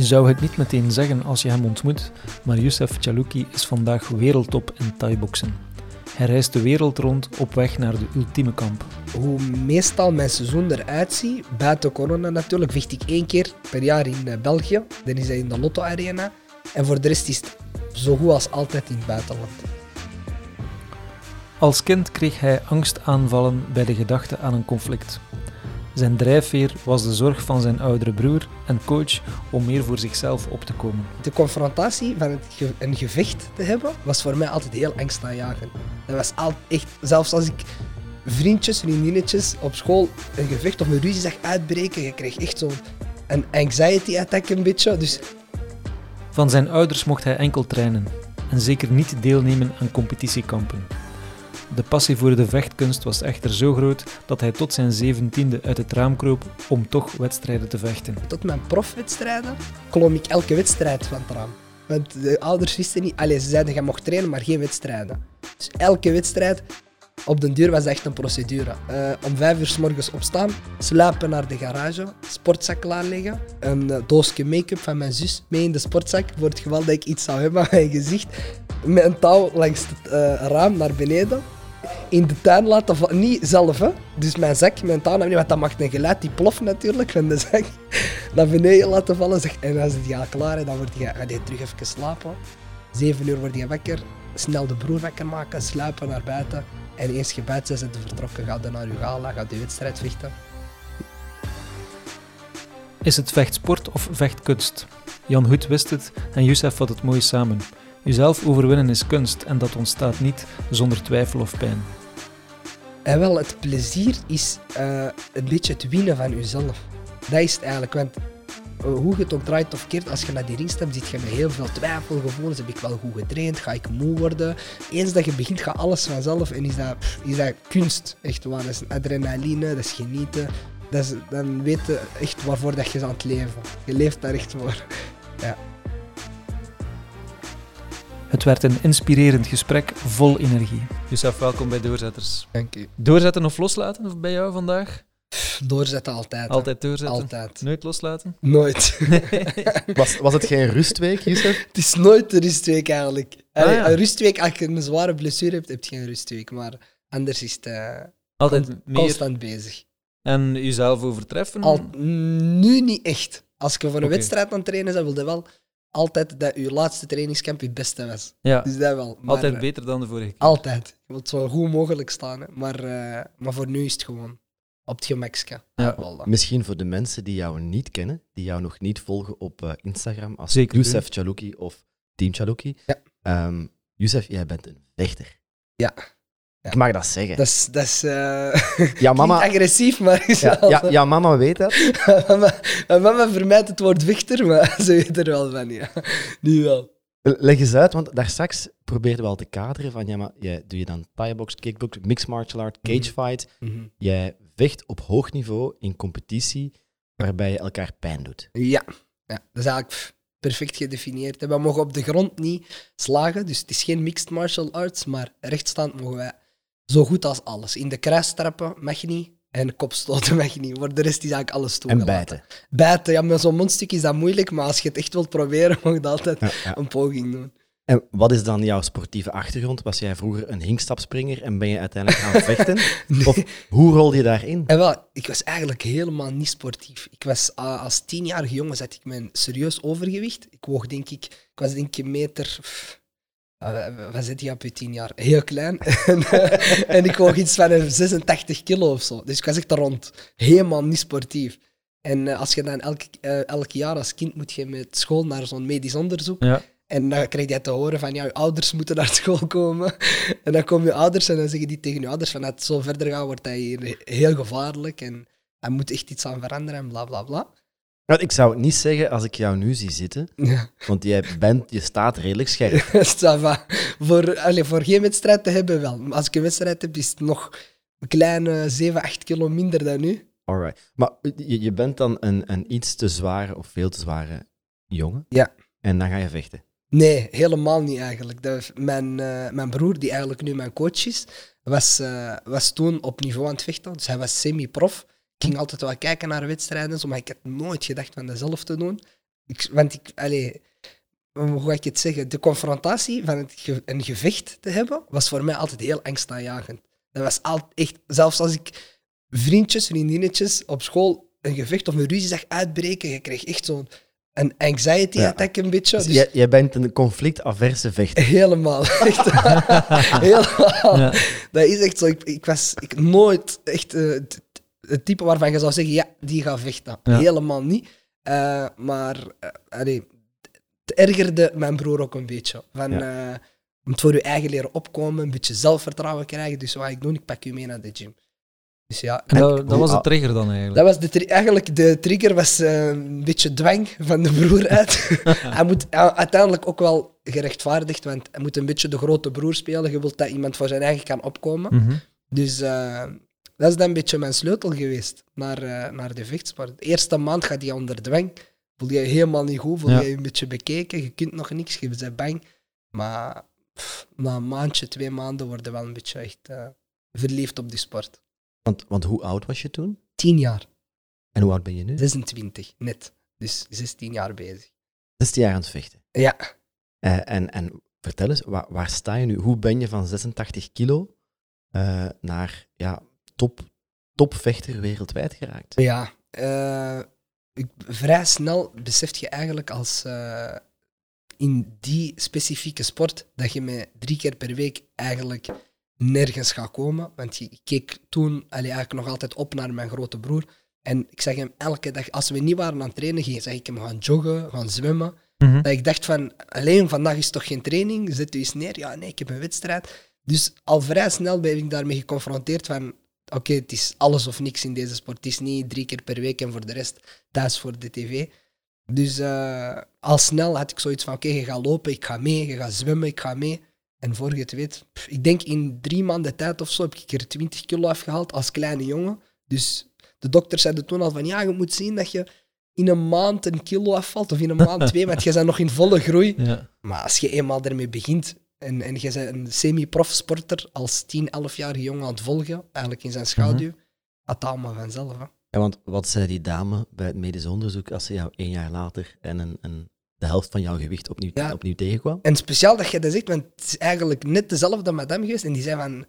Je zou het niet meteen zeggen als je hem ontmoet, maar Youssef Chalouki is vandaag wereldtop in thai-boksen. Hij reist de wereld rond op weg naar de ultieme kamp. Hoe meestal mijn seizoen eruit ziet, buiten corona natuurlijk, vecht ik één keer per jaar in eh, België. Dan is hij in de Lotto Arena. En voor de rest is het zo goed als altijd in het buitenland. Als kind kreeg hij angstaanvallen bij de gedachte aan een conflict. Zijn drijfveer was de zorg van zijn oudere broer en coach om meer voor zichzelf op te komen. De confrontatie van het ge- een gevecht te hebben, was voor mij altijd heel angstaanjagend. Dat was altijd echt, zelfs als ik vriendjes, vriendinnetjes op school een gevecht of een ruzie zag uitbreken, je kreeg echt zo'n een anxiety attack een beetje. Dus Van zijn ouders mocht hij enkel trainen en zeker niet deelnemen aan competitiekampen. De passie voor de vechtkunst was echter zo groot dat hij tot zijn zeventiende uit het raam kroop om toch wedstrijden te vechten. tot mijn profwedstrijden klom ik elke wedstrijd van het raam. Want de ouders wisten niet, allee, ze zeiden je mocht trainen, maar geen wedstrijden. Dus elke wedstrijd, op den duur was echt een procedure. Eh, om vijf uur s morgens opstaan, sluipen naar de garage, sportzak klaarleggen, een eh, doosje make-up van mijn zus mee in de sportzak voor het geval dat ik iets zou hebben aan mijn gezicht, met een touw langs het eh, raam naar beneden. In de tuin laten vallen, niet zelf hè. Dus mijn zak, mijn beneden, want dat maakt een geluid, die ploft natuurlijk van de zak. Naar beneden laten vallen. Zeg, en dan zit je al klaar en dan word je, ga je terug even slapen. Zeven uur word je wakker, snel de broer wakker maken, sluipen naar buiten. En eens je buiten bent, vertrokken, ga je naar je gala, ga je wedstrijd vechten. Is het vechtsport of vechtkunst? Jan Hoed wist het en Youssef had het mooi samen. Jezelf overwinnen is kunst en dat ontstaat niet zonder twijfel of pijn. En wel, het plezier is eh, een beetje het winnen van jezelf. Dat is het eigenlijk. Want eh, hoe je het ook draait of keert, als je naar die ring stapt, zit je met heel veel twijfelgevoelens. Heb ik wel goed getraind? Ga ik moe worden? Eens dat je begint, gaat alles vanzelf. En is dat, is dat kunst, echt waar. Dat is adrenaline, dat is genieten. Dat is, dan weet je echt waarvoor dat je is aan het leven. Je leeft daar echt voor. Ja. Het werd een inspirerend gesprek vol energie. Youssef, welkom bij Doorzetters. Dank u. Doorzetten of loslaten of bij jou vandaag? Doorzetten altijd. hè. Altijd doorzetten? Altijd. Nooit loslaten? Nooit. Was, was het geen rustweek, Youssef? Het is nooit een rustweek eigenlijk. Ah, ja. Een rustweek, als je een zware blessure hebt, heb je geen rustweek. Maar anders is het eh, Altijd con- meer constant bezig. en jezelf overtreffen? Al, nu niet echt. Als je voor een wedstrijd aan het trainen bent, wil je wel altijd dat je laatste trainingskamp het beste was. ja, Dus dat wel. Maar, altijd eh, beter dan de vorige keer. Altijd. Je wilt zo goed mogelijk staan. Hè. Maar, eh, maar voor nu is het gewoon op het gemakske. Ja. Voilà. Misschien voor de mensen die jou niet kennen, die jou nog niet volgen op eh, Instagram als Zeker Youssef Chalouki of Team Chalouki. Ja. Ehm, Youssef, jij bent een vechter. Ja. Ik mag dat zeggen. Dat is... Dat is eh, ja, mama... agressief, maar... Ja, ja, ja, mama weet dat. mama, mama vermijdt het woord vechter, maar ze weet er wel van, ja. Nu wel. Leg eens uit, want daar straks probeerden we al te kaderen van, ja, maar jij, doe je dan thai-box, kickbox, mixed martial art, cage fight. Jij vecht op hoog niveau in competitie waarbij je elkaar pijn doet. Ja. ja, dat is eigenlijk perfect gedefinieerd. We mogen op de grond niet slagen, dus het is geen mixed martial arts, maar rechtstaand mogen wij zo goed als alles. In de kruis trappen mag niet en kopstoten mag niet. Voor de rest is eigenlijk alles En toegelaten. bijten. Bijten, ja, met zo'n mondstuk is dat moeilijk, maar als je het echt wilt proberen, mag je altijd Ja, ja. een poging doen. En wat is dan jouw sportieve achtergrond? Was jij vroeger een hinkstapspringer en ben je uiteindelijk gaan vechten? Of hoe rolde je daarin? En wel, ik was eigenlijk helemaal niet sportief. Ik was uh, als tienjarige jongen zat ik een serieus overgewicht. Ik woog denk ik, ik was denk ik een meter. Wat zit je op je tien jaar? Heel klein. en, eh, en ik woog iets van een 86 kilo of zo. Dus ik was echt rond. Helemaal niet sportief. En eh, als je dan elk, eh, elk jaar als kind moet je met school naar zo'n medisch onderzoek. Ja. En dan krijg je te horen van, ja, je ouders moeten naar school komen. En dan komen je ouders en dan zeggen die tegen je ouders van, het zo verder gaat, wordt dat hier heel gevaarlijk. En er moet echt iets aan veranderen en bla, bla, bla. Ik zou het niet zeggen als ik jou nu zie zitten, Ja, want jij bent, je staat redelijk scherp. Voor, allee, voor geen wedstrijd te hebben wel. Maar als ik een wedstrijd heb, is het nog een kleine 7, 8 kilo minder dan nu. Alright. Maar je, je bent dan een, een iets te zware of veel te zware jongen. Ja. En dan ga je vechten. Nee, helemaal niet eigenlijk. Dat, mijn, eh, mijn broer, die eigenlijk nu mijn coach is, was, eh, was toen op niveau aan het vechten. Dus hij was semi-prof. Ik ging altijd wel kijken naar wedstrijden, zo, maar ik had nooit gedacht van dat zelf te doen. Ik, want ik, hoe ga ik het zeggen? De confrontatie van het ge- een gevecht te hebben, was voor mij altijd heel angstaanjagend. Dat was altijd echt, zelfs als ik vriendjes, vriendinnetjes op school een gevecht of een ruzie zag uitbreken, je kreeg echt zo'n een anxiety Ja. attack een beetje. Dus Dus jij, bent een conflictaverse vechter. Helemaal. Echt. Helemaal. Ja. Dat is echt zo. Ik, ik was ik, nooit echt eh, het, type waarvan je zou zeggen, ja, die gaat vechten. Ja. Helemaal niet. Eh, maar allee, het ergerde mijn broer ook een beetje. Van, eh, om het voor je eigen leren opkomen, een beetje zelfvertrouwen krijgen. Dus wat ga ik doen? Ik pak u mee naar de gym. Dus ja, En dat, dat was de trigger dan eigenlijk. dat was de eigenlijk de trigger was een beetje dwang van de broer uit. hij moet uiteindelijk ook wel gerechtvaardigd, want hij moet een beetje de grote broer spelen. Je wilt dat iemand voor zijn eigen kan opkomen. Mhm. Dus dat is dan een beetje mijn sleutel geweest naar, eh, naar de vechtsport. De eerste maand gaat hij onder dwang. Voel je je helemaal niet goed, voel je Ja. je een beetje bekeken. Je kunt nog niks, je bent bang. Maar pff, na een maandje, twee maanden worden we wel een beetje echt eh, verliefd op die sport. Want, want hoe oud was je toen? Tien jaar, En hoe oud ben je nu? 26, net. Dus 16 jaar bezig. 16 jaar aan het vechten. Ja. Eh, en, en vertel eens, waar, waar sta je nu? Hoe ben je van 86 kilo naar ja, top, topvechter wereldwijd geraakt? Ja, eh, ik, vrij snel beseft je eigenlijk als eh, in die specifieke sport dat je met drie keer per week eigenlijk nergens gaat komen. Want ik keek toen allee, eigenlijk nog altijd op naar mijn grote broer. En ik zag hem elke dag, als we niet waren aan het trainen, ging, zag ik hem gaan joggen, gaan zwemmen. Mhm. Dat ik dacht van, alleen vandaag is toch geen training? Zet u eens neer. Ja, nee, ik heb een wedstrijd. Dus al vrij snel ben ik daarmee geconfronteerd van, oké, het is alles of niks in deze sport. Het is niet drie keer per week en voor de rest thuis voor de tv. Dus eh, al snel had ik zoiets van, oké, je gaat lopen, ik ga mee. Je gaat zwemmen, ik ga mee. En voor je het weet, pff, ik denk in drie maanden tijd of zo heb ik er 20 kilo afgehaald als kleine jongen. Dus de dokters zeiden toen al van, ja, je moet zien dat je in een maand een kilo afvalt, of in een maand twee, want je bent nog in volle groei. Ja. Maar als je eenmaal ermee begint en, en je bent een semi-prof sporter als 10, 11-jarige jongen aan het volgen, eigenlijk in zijn schaduw, gaat dat allemaal vanzelf. Hè. Ja, want wat zei die dame bij het medisch onderzoek als ze jou één jaar later en een, een, de helft van jouw gewicht opnieuw, Ja. opnieuw tegenkwam? En speciaal dat je dat zegt, want het is eigenlijk net dezelfde madame geweest en die zei van...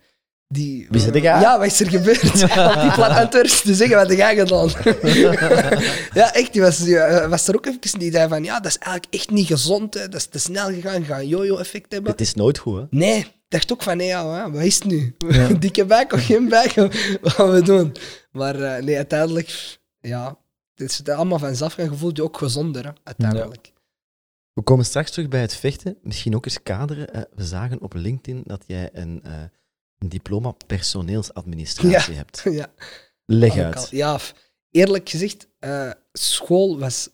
Die, Wie zit ik aan? Ja, wat is er gebeurd? Op die plat Antwerps te zeggen, wat heb jij gedaan? ja, echt, die was, die eh, was er ook even die zei van, ja, dat is eigenlijk echt niet gezond, hè. dat is te snel gegaan, een yo-yo-effect hebben. Het is nooit goed, hè? Nee, ik dacht ook van, nee, ja, hè, wat is het nu? Ja. Dikke buik of geen buik? Wat gaan we doen? Maar eh, nee, uiteindelijk, ja, het is allemaal vanzelf gaan. Je voelt je ook gezonder, hè, uiteindelijk. We komen straks terug bij het vechten. Misschien ook eens kaderen. Eh, we zagen op LinkedIn dat jij een, eh, een diploma personeelsadministratie hebt. Ja. Leg Ook al- uit. Ja, eerlijk gezegd, eh, school was...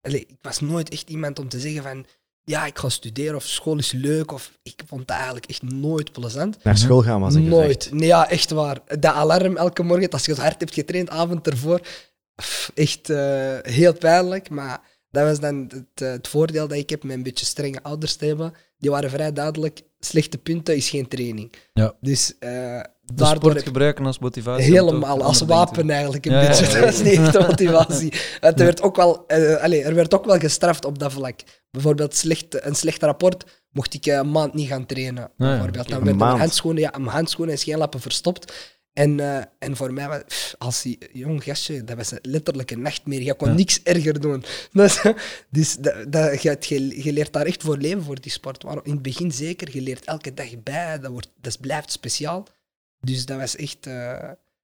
Allee, ik was nooit echt iemand om te zeggen van... Ja, ik ga studeren of school is leuk. Of, ik vond het eigenlijk echt nooit plezant. Naar school gaan was een Nooit. gevecht. Nee, ja, echt waar. Dat alarm elke morgen, als je het hard hebt getraind, avond ervoor, pff, echt eh, heel pijnlijk. Maar dat was dan het, eh, het voordeel dat ik heb met een beetje strenge ouders te hebben. Die waren vrij duidelijk, slechte punten is geen training. Ja. Dus eh De sport gebruiken als motivatie. Helemaal, als wapen eigenlijk een Ja, ja, beetje. ja. Dat is niet echt motivatie. Het werd ook wel, eh, allee, er werd ook wel gestraft op dat vlak. Bijvoorbeeld slecht, een slecht rapport mocht ik een maand niet gaan trainen. ja, bijvoorbeeld. Dan werden mijn handschoenen, ja, mijn handschoenen en scheenlappen verstopt. En, eh, en voor mij, was, pff, als die jong gastje, dat was letterlijk een nachtmerrie. Je kon Ja. niks erger doen. Dus, dus dat, dat, je, je leert daar echt voor leven, voor die sport. In het begin zeker, je leert elke dag bij. Dat, wordt, dat blijft speciaal. Dus dat was echt... eh,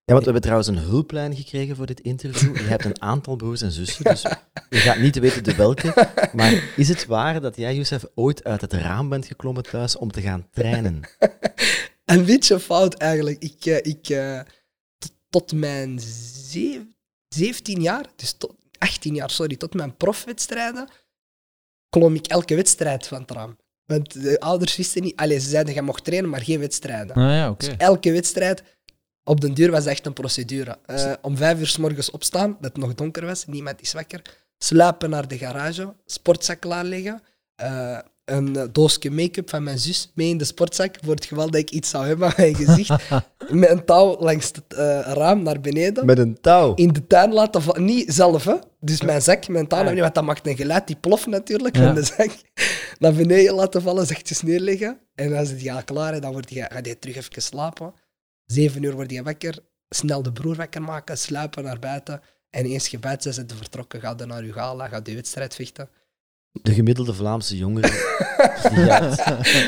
Ja, want we hebben trouwens een hulplijn gekregen voor dit interview. Je hebt een aantal broers en zussen, dus je gaat niet weten de welke. Maar is het waar dat jij, Youssef, ooit uit het raam bent geklommen thuis om te gaan trainen? Een beetje fout eigenlijk. Ik, eh, ik, eh, tot mijn zev- 17 jaar, dus tot 18 jaar, sorry, tot mijn profwedstrijden, klom ik elke wedstrijd van het raam. Want de ouders wisten niet, allee, ze zeiden, je mocht trainen, maar geen wedstrijden. Ah ja. Dus elke wedstrijd, op den duur was echt een procedure. Eh, om vijf uur s morgens opstaan, dat het nog donker was, niemand is wakker. Sluipen naar de garage, sportzak klaarleggen. eh, een uh, doosje make-up van mijn zus mee in de sportzak voor het geval dat ik iets zou hebben aan mijn gezicht. met een touw langs het uh, raam naar beneden. Met een touw? In de tuin laten vallen. Niet zelf, hè. Dus mijn zak, mijn touw, ja. want dat maakt een geluid, die ploft natuurlijk ja. van de zak. Naar beneden laten vallen, zachtjes neerleggen. En dan zit je al klaar en dan word je, ga je terug even slapen. Zeven uur word je wakker, snel de broer wakker maken, sluipen naar buiten. En eens je buiten bent vertrokken, ga je naar je gala, ga je wedstrijd vechten. De gemiddelde Vlaamse jongere die, gaat,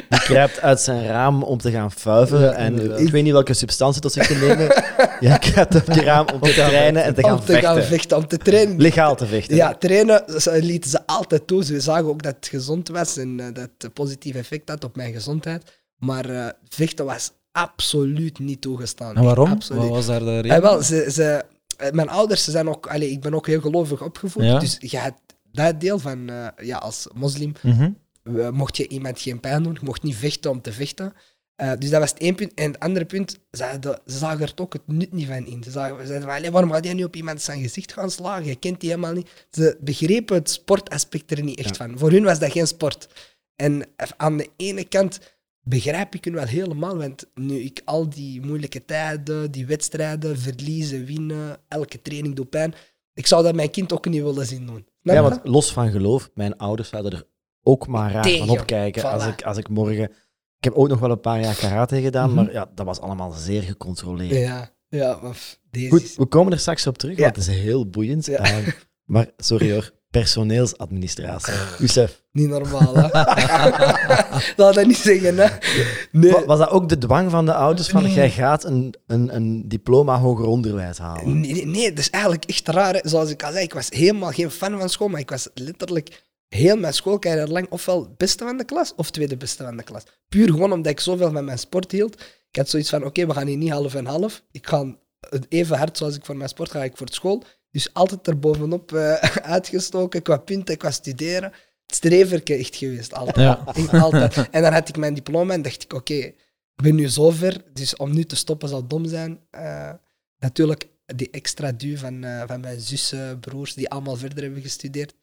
die kruipt uit zijn raam om te gaan fuiven. en ik weet niet welke substantie tot zich te nemen. Je kruipt uit je raam om te trainen en te gaan om te vechten. Gaan vechten. Om te trainen. Legaal te vechten. Ja, trainen lieten ze altijd toe. Ze zagen ook dat het gezond was en uh, dat het positief effect had op mijn gezondheid. Maar uh, vechten was absoluut niet toegestaan. En waarom? Wat was daar de reden? Uh, wel, ze, ze, mijn ouders ze zijn ook... Allez, ik ben ook heel gelovig opgevoed. Ja? Dus je had dat deel van... ja, als moslim... Mm -hmm mocht je iemand geen pijn doen, je mocht niet vechten om te vechten. Uh, dus dat was het één punt. En het andere punt, ze, ze zagen er ook het nut niet van in. Ze zagen, zeiden van, waarom ga jij nu op iemand zijn gezicht gaan slagen? Je kent die helemaal niet. Ze begrepen het sportaspect er niet echt ja. van. Voor hun was dat geen sport. En aan de ene kant begrijp ik hun wel helemaal, want nu ik al die moeilijke tijden, die wedstrijden, verliezen, winnen, elke training doet pijn, ik zou dat mijn kind ook niet willen zien doen. Ja, want los van geloof, mijn ouders zouden er ook maar raar Tegen. van opkijken. Voilà. Als, ik, als ik morgen... Ik heb ook nog wel een paar jaar karate gedaan, mm -hmm. maar ja, dat was allemaal zeer gecontroleerd. Ja, ja maar deze Goed, we komen er straks op terug, ja. want het is heel boeiend. Ja. Uh, maar sorry hoor, personeelsadministratie. Youssef. Niet normaal, hè? Laat dat niet zeggen, hè? Nee. Was dat ook de dwang van de ouders, van jij gaat een, een, een diploma hoger onderwijs halen? Nee, nee, nee, dat is eigenlijk echt raar. Hè? Zoals ik al zei, ik was helemaal geen fan van school, maar ik was letterlijk heel mijn schoolcarrière lang ofwel beste van de klas of tweede beste van de klas. Puur gewoon omdat ik zoveel met mijn sport hield. Ik had zoiets van, oké, okay, we gaan hier niet half en half. Ik ga even hard zoals ik voor mijn sport ga, ik voor school. Dus altijd er bovenop uh, uitgestoken, qua punten, qua studeren. Het streverke echt geweest, altijd. Ja. altijd. En dan had ik mijn diploma en dacht ik, oké, okay, ik ben nu zover, dus om nu te stoppen zal dom zijn. Uh, natuurlijk, die extra duw van, uh, van mijn zussen, broers, die allemaal verder hebben gestudeerd.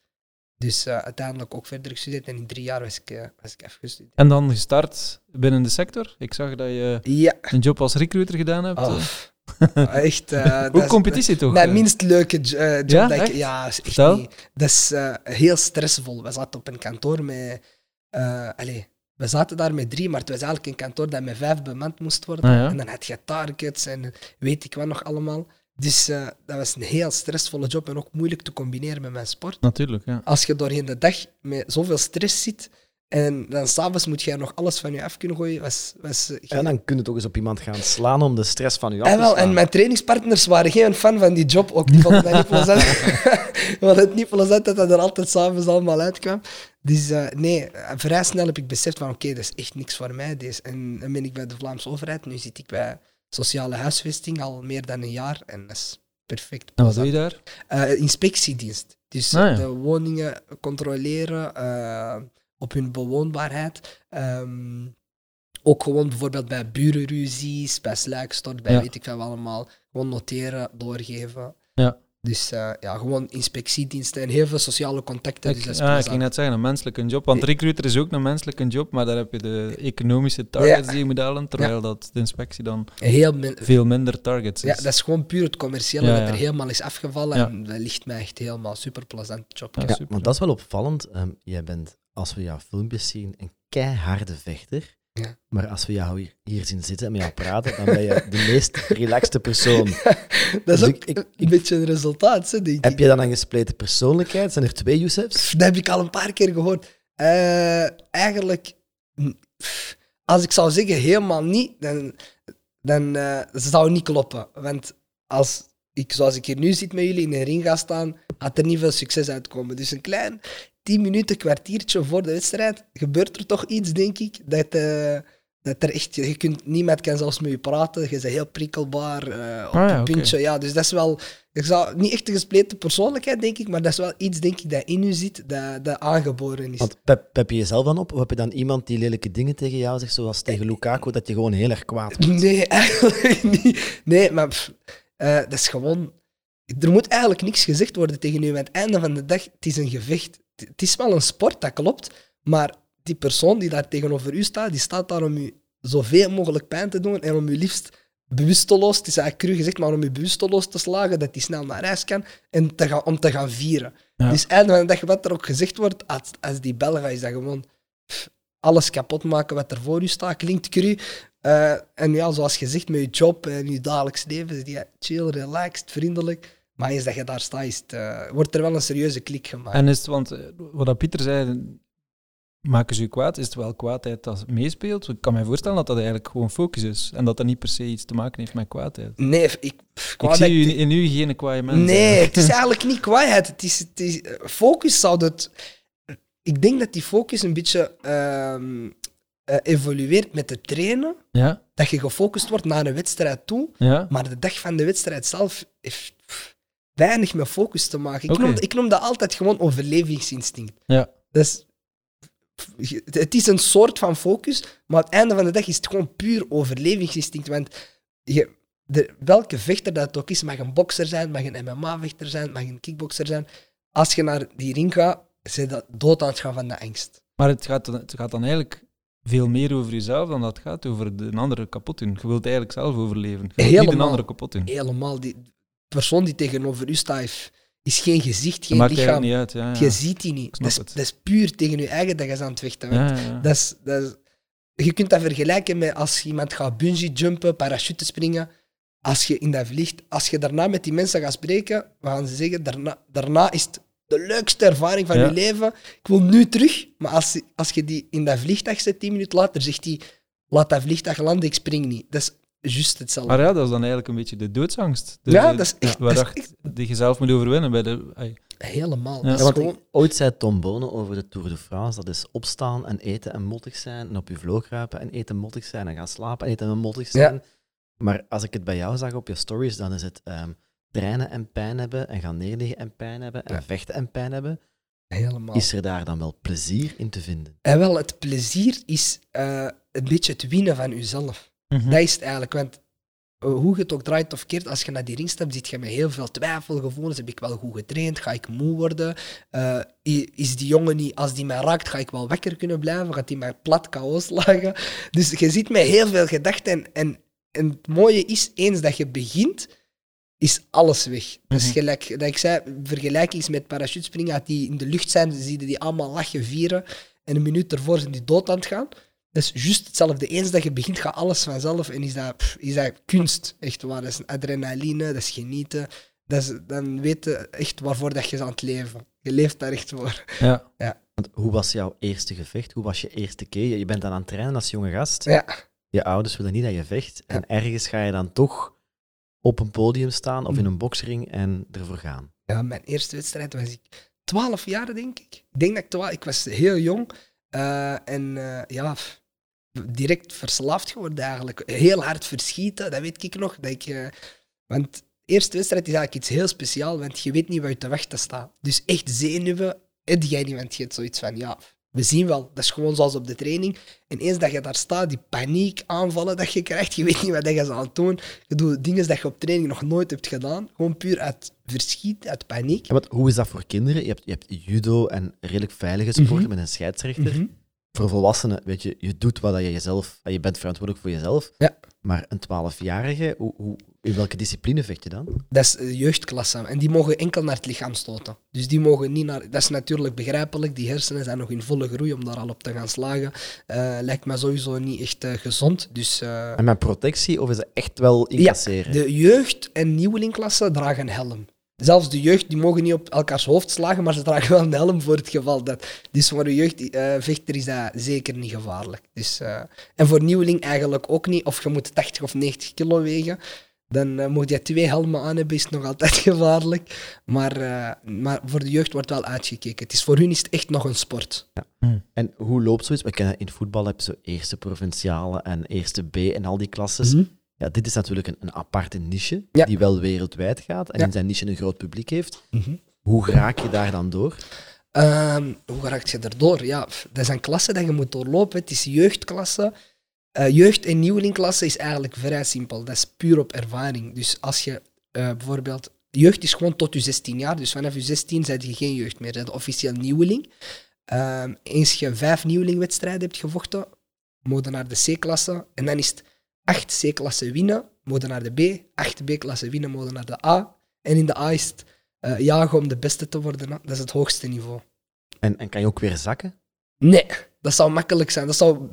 Dus uiteindelijk ook verder gestudeerd en in drie jaar was ik, was ik afgestudeerd. En dan gestart binnen de sector? Ik zag dat je ja. een job als recruiter gedaan hebt. Oh. Echt. Uh, Hoe competitie toch? Mijn minst leuke job. Ja, dat ik, ja is echt niet. Dat is heel stressvol. We zaten op een kantoor met. allez, we zaten daar met drie, maar het was eigenlijk een kantoor dat met vijf bemand moest worden. Ah, ja. En dan had je targets en weet ik wat nog allemaal. Dus uh, dat was een heel stressvolle job en ook moeilijk te combineren met mijn sport. Natuurlijk, ja. Als je doorheen de dag met zoveel stress zit en dan s'avonds moet je nog alles van je af kunnen gooien, was... was en dan kun je toch eens op iemand gaan slaan om de stress van je af en te wel, En mijn trainingspartners waren geen fan van die job ook. Die vonden dat niet plezant. Want het niet plezant dat dat er altijd s'avonds allemaal uitkwam. Dus uh, nee, vrij snel heb ik beseft van oké, okay, dat is echt niks voor mij. Deze. En dan ben ik bij de Vlaamse overheid, nu zit ik bij sociale huisvesting al meer dan een jaar en dat is perfect. En wat doe je daar? Uh, inspectiedienst. Dus ah, ja. de woningen controleren uh, op hun bewoonbaarheid. Um, ook gewoon bijvoorbeeld bij burenruzies, bij sluikstort, bij ja. weet ik veel allemaal. Gewoon noteren, doorgeven. Ja. Dus uh, ja, gewoon inspectiediensten en heel veel sociale contacten. Ik, dus ja, ik ging net zeggen, een menselijke job. Want recruiter is ook een menselijke job, maar daar heb je de economische targets ja. die je moet halen, terwijl ja. dat de inspectie dan heel min veel minder targets is. Ja, dat is gewoon puur het commerciële dat er helemaal is afgevallen. En dat ligt mij echt helemaal super plezant job. Ja, super. want dat is wel opvallend. Um, jij bent, als we jouw filmpjes zien, een keiharde vechter. Ja. Maar als we jou hier, hier zien zitten en met jou praten, dan ben je de meest relaxte persoon. dat is dus ook ik, ik, een beetje een resultaat, hè, Heb je dan een gespleten persoonlijkheid? Zijn er twee Youssefs? Dat heb ik al een paar keer gehoord. Uh, eigenlijk, als ik zou zeggen helemaal niet, dan, dan uh, zou het niet kloppen. Want als ik, zoals ik hier nu zit met jullie, in een ring ga staan, had er niet veel succes uitkomen. Dus een klein tien minuten, kwartiertje voor de wedstrijd gebeurt er toch iets, denk ik, dat, uh, dat er echt, je kunt, niemand kan zelfs met je praten, je bent heel prikkelbaar, uh, op ah, ja, een puntje. Okay. Ja, dus dat is wel, ik zou, niet echt een gespleten persoonlijkheid, denk ik, maar dat is wel iets, denk ik, dat in u zit, dat, dat aangeboren is. Want pep, pep je jezelf dan op, of heb je dan iemand die lelijke dingen tegen jou zegt, zoals tegen Lukaku, dat je gewoon heel erg kwaad wordt? Nee, eigenlijk niet. Nee, maar pff, uh, dat is gewoon... Er moet eigenlijk niks gezegd worden tegen u. Aan het einde van de dag, het is een gevecht het is wel een sport, dat klopt, maar die persoon die daar tegenover u staat, die staat daar om u zoveel mogelijk pijn te doen en om u liefst bewusteloos, het is eigenlijk cru gezegd, maar om u bewusteloos te slagen, dat hij snel naar huis kan en te gaan, om te gaan vieren. Ja. Dus einde van de dag, wat er ook gezegd wordt, als, als die bel gaat, is dat gewoon pff, alles kapot maken wat er voor u staat. Klinkt cru. Eh, en ja, zoals gezegd, met je job en je dagelijks leven, is die chill, relaxed, vriendelijk. Maar eens dat je daar staat, is het, eh, wordt er wel een serieuze klik gemaakt. En is het, want eh, wat dat Pieter zei, maken ze u kwaad? Is het wel kwaadheid dat meespeelt? Ik kan me voorstellen dat dat eigenlijk gewoon focus is. En dat dat niet per se iets te maken heeft met kwaadheid. Nee, ik, pff, Ik zie u, in u geen kwaaie mens. Nee, eigenlijk. het is eigenlijk niet kwaadheid. Het is, het is, eh, focus zou het... Ik denk dat die focus een beetje ehm, eh, evolueert met het trainen. Ja, Dat je gefocust wordt naar een wedstrijd toe. ja. Maar de dag van de wedstrijd zelf heeft pff, weinig met focus te maken. Ik, noem, ik noem dat altijd gewoon overlevingsinstinct. Ja. Dus, het is een soort van focus, maar aan het einde van de dag is het gewoon puur overlevingsinstinct. Want je, de, welke vechter dat ook is, mag een bokser zijn, mag een MMA-vechter zijn, mag een kickbokser zijn. Als je naar die ring gaat, zit dat dood aan het gaan van de angst. Maar het gaat, dan- het gaat dan eigenlijk veel meer over jezelf dan dat het gaat over de andere kapot doen. Je wilt eigenlijk zelf overleven. Je wilt niet de Helemaal. andere kapot doen. Helemaal, die persoon die tegenover u staat, heeft- is geen gezicht, geen maakt lichaam. eigenlijk niet uit. Ja, Je ziet die niet. Dat is, het. dat is puur tegen je eigen dat je aan het vechten bent. Ja. Dat is, dat is, je kunt dat vergelijken met als iemand gaat bungee jumpen, parachute springen. Als je in dat vliegt, als je daarna met die mensen gaat spreken, we gaan ze zeggen, daarna, daarna is het de leukste ervaring van je leven. Ik wil nu terug. Maar als, als je die in dat vliegtuig zet, tien minuten later, zegt hij, laat dat vliegtuig landen, ik spring niet. Dat is juist hetzelfde. Maar ja, dat is dan eigenlijk een beetje de doodsangst. De, Ja, dat is echt- Waar dat is dacht die je zelf moet overwinnen. Bij de, ai. Helemaal. Ja. Gewoon- ooit zei Tom Bonen over de Tour de France, dat is opstaan en eten en mottig zijn, en op je vloog kruipen en eten en mottig zijn, en gaan slapen en eten en mottig zijn. Maar als ik het bij jou zag op je stories, dan is het ehm, trainen en pijn hebben, en gaan neerliggen en pijn hebben, en Ja. vechten en pijn hebben. helemaal. Is er daar dan wel plezier in te vinden? En wel, het plezier is eh, een beetje het winnen van jezelf. Mhm. Dat is het eigenlijk. Want eh, hoe je het ook draait of keert, als je naar die ring stapt, zit je met heel veel twijfelgevoelens. Heb ik wel goed getraind? Ga ik moe worden? Eh, is die jongen niet, als die mij raakt, ga ik wel wakker kunnen blijven? Gaat die mij plat KO slagen? Dus je zit met heel veel gedachten. En, en, en het mooie is, eens dat je begint, is alles weg. Dus Mhm. gelijk dat ik zei, vergelijking met parachutespringen. Die in de lucht zijn, zie je die allemaal lachen, vieren. En een minuut ervoor zijn die dood aan het gaan. Dat is juist hetzelfde. Eens dat je begint, gaat alles vanzelf. En is dat, pff, is dat kunst, echt waar. Dat is adrenaline, dat is genieten. Dat is, dan weet je echt waarvoor dat je is aan het leven. Je leeft daar echt voor. Ja. Want hoe was jouw eerste gevecht? Hoe was je eerste keer? Je bent dan aan het trainen als jonge gast. Ja. Je ouders willen niet dat je vecht. En ergens ga je dan toch op een podium staan of in een boksring en ervoor gaan. Ja, mijn eerste wedstrijd was ik 12 jaar, denk ik. Ik denk dat ik 12... Ik was heel jong. eh, en eh, ja, direct verslaafd geworden eigenlijk. Heel hard verschieten, dat weet ik nog. Dat ik, eh, want de eerste wedstrijd is eigenlijk iets heel speciaals, want je weet niet waar je te wachten staat. Dus echt zenuwen, heb jij niet, want je hebt zoiets van, ja, we zien wel. Dat is gewoon zoals op de training. En eens dat je daar staat, die paniek aanvallen dat je krijgt, je weet niet wat je ze aan het doen. Je doet dingen dat je op training nog nooit hebt gedaan. Gewoon puur uit verschiet, uit paniek. Ja, wat, hoe is dat voor kinderen? Je hebt, je hebt judo en redelijk veilige sporten Mhm. met een scheidsrechter. Mhm. Voor volwassenen, weet je, je doet wat je jezelf... Je bent verantwoordelijk voor jezelf. Ja. Maar een 12-jarige, hoe, hoe, in welke discipline vecht je dan? Dat is de jeugdklasse. En die mogen enkel naar het lichaam stoten. Dus die mogen niet naar... Dat is natuurlijk begrijpelijk. Die hersenen zijn nog in volle groei om daar al op te gaan slagen. Eh, lijkt me sowieso niet echt eh, gezond. Dus eh, En met protectie, of is het echt wel incasseren? de jeugd- en nieuwelingklasse dragen een helm. Zelfs de jeugd die mogen niet op elkaars hoofd slagen, maar ze dragen wel een helm voor het geval dat. Dus voor een jeugdvechter is dat zeker niet gevaarlijk. Dus, eh, en voor nieuweling eigenlijk ook niet. Of je moet 80 of 90 kilo wegen. Dan eh, moet je twee helmen aan hebben, is het nog altijd gevaarlijk. Maar, eh, maar voor de jeugd wordt wel uitgekeken. Het is, voor hun is het echt nog een sport. En hoe loopt zoiets? We kennen in voetbal heb je zo eerste provinciale en eerste B en al die klasses. Mhm. Ja, dit is natuurlijk een, een aparte niche, Ja. die wel wereldwijd gaat en Ja. in zijn niche een groot publiek heeft. Mhm. Hoe raak je daar dan door? Ehm, hoe raakt je erdoor? Ja, dat is een klasse dat je moet doorlopen. Het is jeugdklasse. Eh, jeugd- en nieuwelingklasse is eigenlijk vrij simpel. Dat is puur op ervaring. Dus als je eh, bijvoorbeeld... Jeugd is gewoon tot je 16 jaar. Dus vanaf je 16 ben je geen jeugd meer. Je bent officieel nieuweling. Ehm, eens je vijf nieuwelingwedstrijden hebt gevochten, moet je naar de C-klasse. En dan is het acht C-klasse winnen, je naar de B. Acht B-klasse winnen, je naar de A. En in de A is het eh, jagen om de beste te worden. hè. Dat is het hoogste niveau. En, en kan je ook weer zakken? Nee, dat zou makkelijk zijn. Dat zou,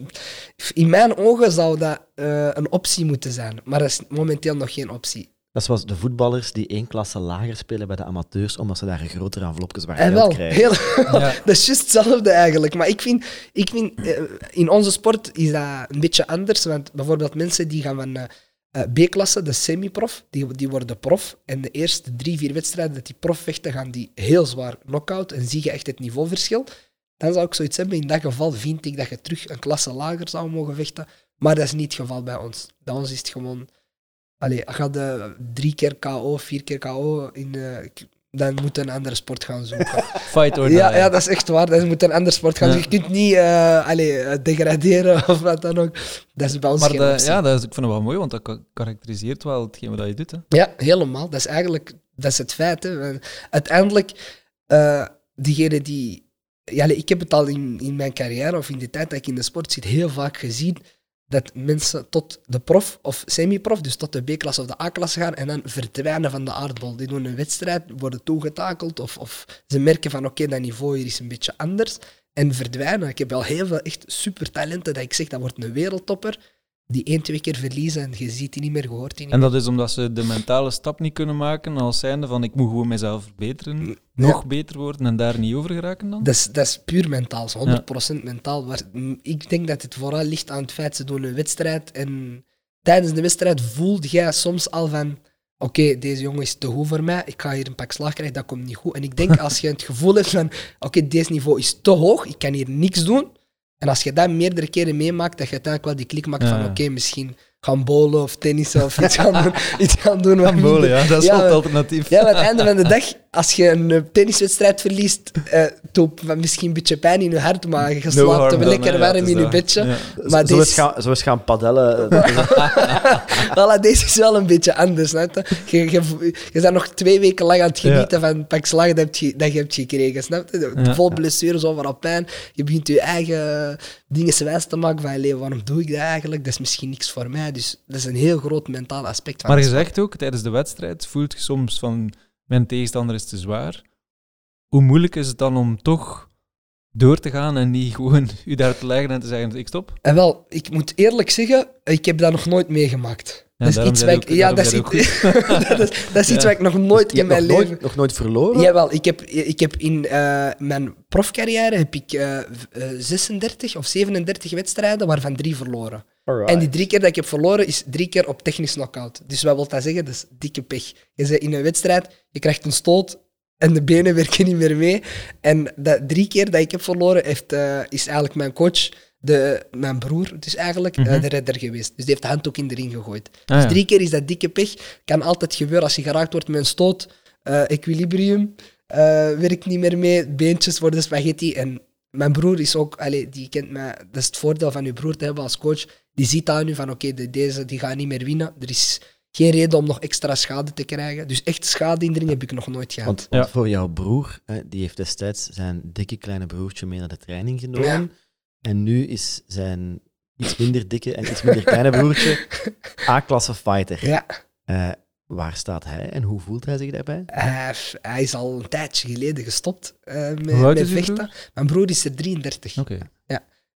in mijn ogen zou dat eh, een optie moeten zijn. Maar dat is momenteel nog geen optie. Dat is zoals de voetballers die één klasse lager spelen bij de amateurs, omdat ze daar een grotere envelopjes waar En geld wel, krijgen. heel, Ja. dat is juist hetzelfde eigenlijk. Maar ik vind, ik vind eh, in onze sport is dat een beetje anders. Want bijvoorbeeld mensen die gaan van eh, eh, B-klasse, de semi-prof, die, die worden prof. En de eerste drie, vier wedstrijden dat die prof vechten, gaan die heel zwaar knock-out. En zie je echt het niveauverschil. Dan zou ik zoiets hebben. In dat geval vind ik dat je terug een klasse lager zou mogen vechten. Maar dat is niet het geval bij ons. Bij ons is het gewoon... Allee, je de drie keer KO, vier keer KO, in, eh, dan moet een andere sport gaan zoeken. Fight or Ja, die. ja, dat is echt waar. Dat moet een ander sport gaan. Ja. Dus je kunt niet allee, eh, degraderen of wat dan ook. Dat is bij ons Maar geen de- optie. ja, dat is, ik vind het wel mooi, want dat ka- karakteriseert wel hetgeen wat je doet. Hè. Ja, helemaal. Dat is eigenlijk dat is het feit. Hè. Uiteindelijk, diegene die... Ja, allee, ik heb het al in, in mijn carrière of in de tijd dat ik in de sport zit heel vaak gezien dat mensen tot de prof of semi-prof, dus tot de B-klasse of de A-klasse gaan en dan verdwijnen van de aardbol. Die doen een wedstrijd, worden toegetakeld of, of ze merken van oké, dat niveau hier is een beetje anders en verdwijnen. Ik heb wel heel veel echt super talenten dat ik zeg, dat wordt een wereldtopper, die één, twee keer verliezen en je ziet die niet meer, je hoort die niet En meer. dat is omdat ze de mentale stap niet kunnen maken als zijnde van ik moet gewoon mezelf verbeteren, nog beter worden en daar niet over geraken dan? Dat is, dat is puur mentaal, is 100% mentaal. Maar ik denk dat het vooral ligt aan het feit ze doen een wedstrijd en tijdens de wedstrijd voelde jij soms al van oké, deze jongen is te goed voor mij, ik ga hier een pak slag krijgen, dat komt niet goed. En ik denk als je het gevoel hebt van oké, deze niveau is te hoog, ik kan hier niks doen. En als je dat meerdere keren meemaakt, dat je uiteindelijk wel die klik maakt van oké, misschien gaan bowlen of tennissen of iets gaan doen. Iets gaan doen wat minder- ja, dat is Ja, wel het alternatief. ja, maar aan het einde van de dag, als je een eh, tenniswedstrijd verliest, eh misschien een beetje pijn in je hart, maar je slaapt done, lekker warm in je bedje. Ja. Maar zo, deze, gaan, zo eens gaan padellen. voilà, deze is wel een beetje anders. Je? Je, je, je bent nog twee weken lang aan het genieten van het pak slag dat, je, dat je hebt gekregen. Snap je? Vol blessures, overal pijn. Je begint je eigen dingen wijs te maken van "Allee, waarom doe ik dat eigenlijk? Dat is misschien niks voor mij. Dus dat is een heel groot mentaal aspect van Maar je zegt ook, tijdens de wedstrijd voelt je soms van mijn tegenstander is te zwaar. Hoe moeilijk is het dan om toch door te gaan en niet gewoon u daar te leggen en te zeggen ik stop? En wel, ik moet eerlijk zeggen, ik heb dat nog nooit meegemaakt. Ja, dat is iets wat ik, ook- ja, dat is, iets, dat is, dat is iets wat ik nog nooit in mijn leven... nooit, nog nooit verloren? Jawel, ik heb, ik heb in eh, mijn profcarrière heb ik eh, v- eh, 36 of 37 wedstrijden, waarvan drie verloren. Alright. En die drie keer dat ik heb verloren, is drie keer op technisch knockout. Dus wat wil dat zeggen? Dat is dikke pech. Je zit in een wedstrijd, je krijgt een stoot en de benen werken niet meer mee. En dat drie keer dat ik heb verloren, heeft, eh, is eigenlijk mijn coach, de, mijn broer, dus eigenlijk eh, Mhm. de redder geweest. Dus die heeft de handdoek in de ring gegooid. Ah, Dus ja. drie keer is dat dikke pech. Kan altijd gebeuren als je geraakt wordt met een stoot. eh, equilibrium eh, werkt niet meer mee, beentjes worden spaghetti. En mijn broer is ook, allee, die kent mij, dat is het voordeel van je broer te hebben als coach. Die ziet aan nu van oké, de- deze die gaat niet meer winnen. Er is geen reden om nog extra schade te krijgen. Dus echt schade indringen heb ik nog nooit gehad. Want, want Ja. voor jouw broer, hè, die heeft destijds zijn dikke kleine broertje mee naar de training genomen. Ja. En nu is zijn iets minder dikke en iets minder kleine broertje A-klasse fighter. Ja, Eh, waar staat hij en hoe voelt hij zich daarbij? hij, hij is al een tijdje geleden gestopt eh, met, vechten. broer? Mijn broer is er 33. Oké.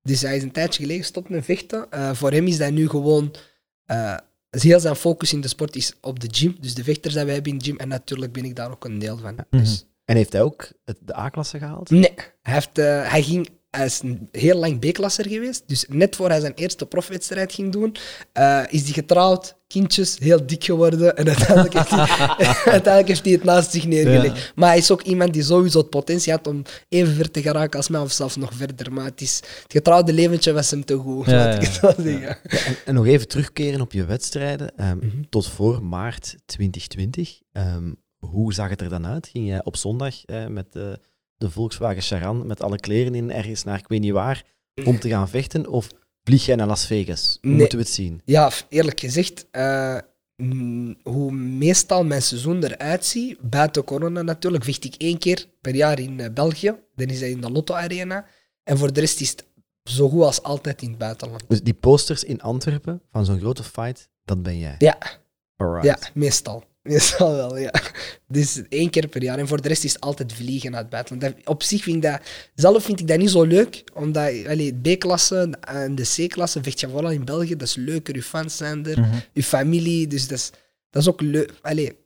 Dus hij is een tijdje geleden gestopt met vechten. Eh, voor hem is dat nu gewoon... heel zijn focus in de sport is op de gym. Dus de vechters die we hebben in de gym. En natuurlijk ben ik daar ook een deel van. Mhm. Dus, En heeft hij ook de A-klasse gehaald? nee, hij, heeft, hij, ging, hij is een heel lang B-klasser geweest. Dus net voor hij zijn eerste profwedstrijd ging doen, eh, is hij getrouwd, kindjes, heel dik geworden. En uiteindelijk heeft hij, uiteindelijk heeft hij het naast zich neergelegd. Ja. Maar hij is ook iemand die sowieso het potentie had om even ver te geraken als mij, of zelfs nog verder. Maar het, is, het getrouwde leventje was hem te goed, Ja, laat ik het zeggen. Ja, en, en nog even terugkeren op je wedstrijden. Ehm, Mhm. Tot voor maart 2020. Ehm, hoe zag het er dan uit? Ging jij op zondag eh, met de, de Volkswagen Charan met alle kleren in ergens naar ik weet niet waar om te gaan vechten? Of vlieg jij naar Las Vegas? Hoe Nee. moeten we het zien? Ja, eerlijk gezegd, eh, hoe meestal mijn seizoen eruit ziet, buiten corona natuurlijk, vecht ik één keer per jaar in eh, België. Dan is dat in de Lotto Arena. En voor de rest is het zo goed als altijd in het buitenland. Dus die posters in Antwerpen van zo'n grote fight, dat ben jij. Ja, Alright. ja meestal. Meestal wel, ja. Dus één keer per jaar. En voor de rest is het altijd vliegen naar het buitenland. Dat- op zich vind ik dat... Zelf vind ik dat niet zo leuk, omdat allee, B-klasse en de C-klasse vecht je vooral in België. Dat is leuker, je fans zijn er, Mhm. je familie. Dus dat is, dat is ook leuk. Allee,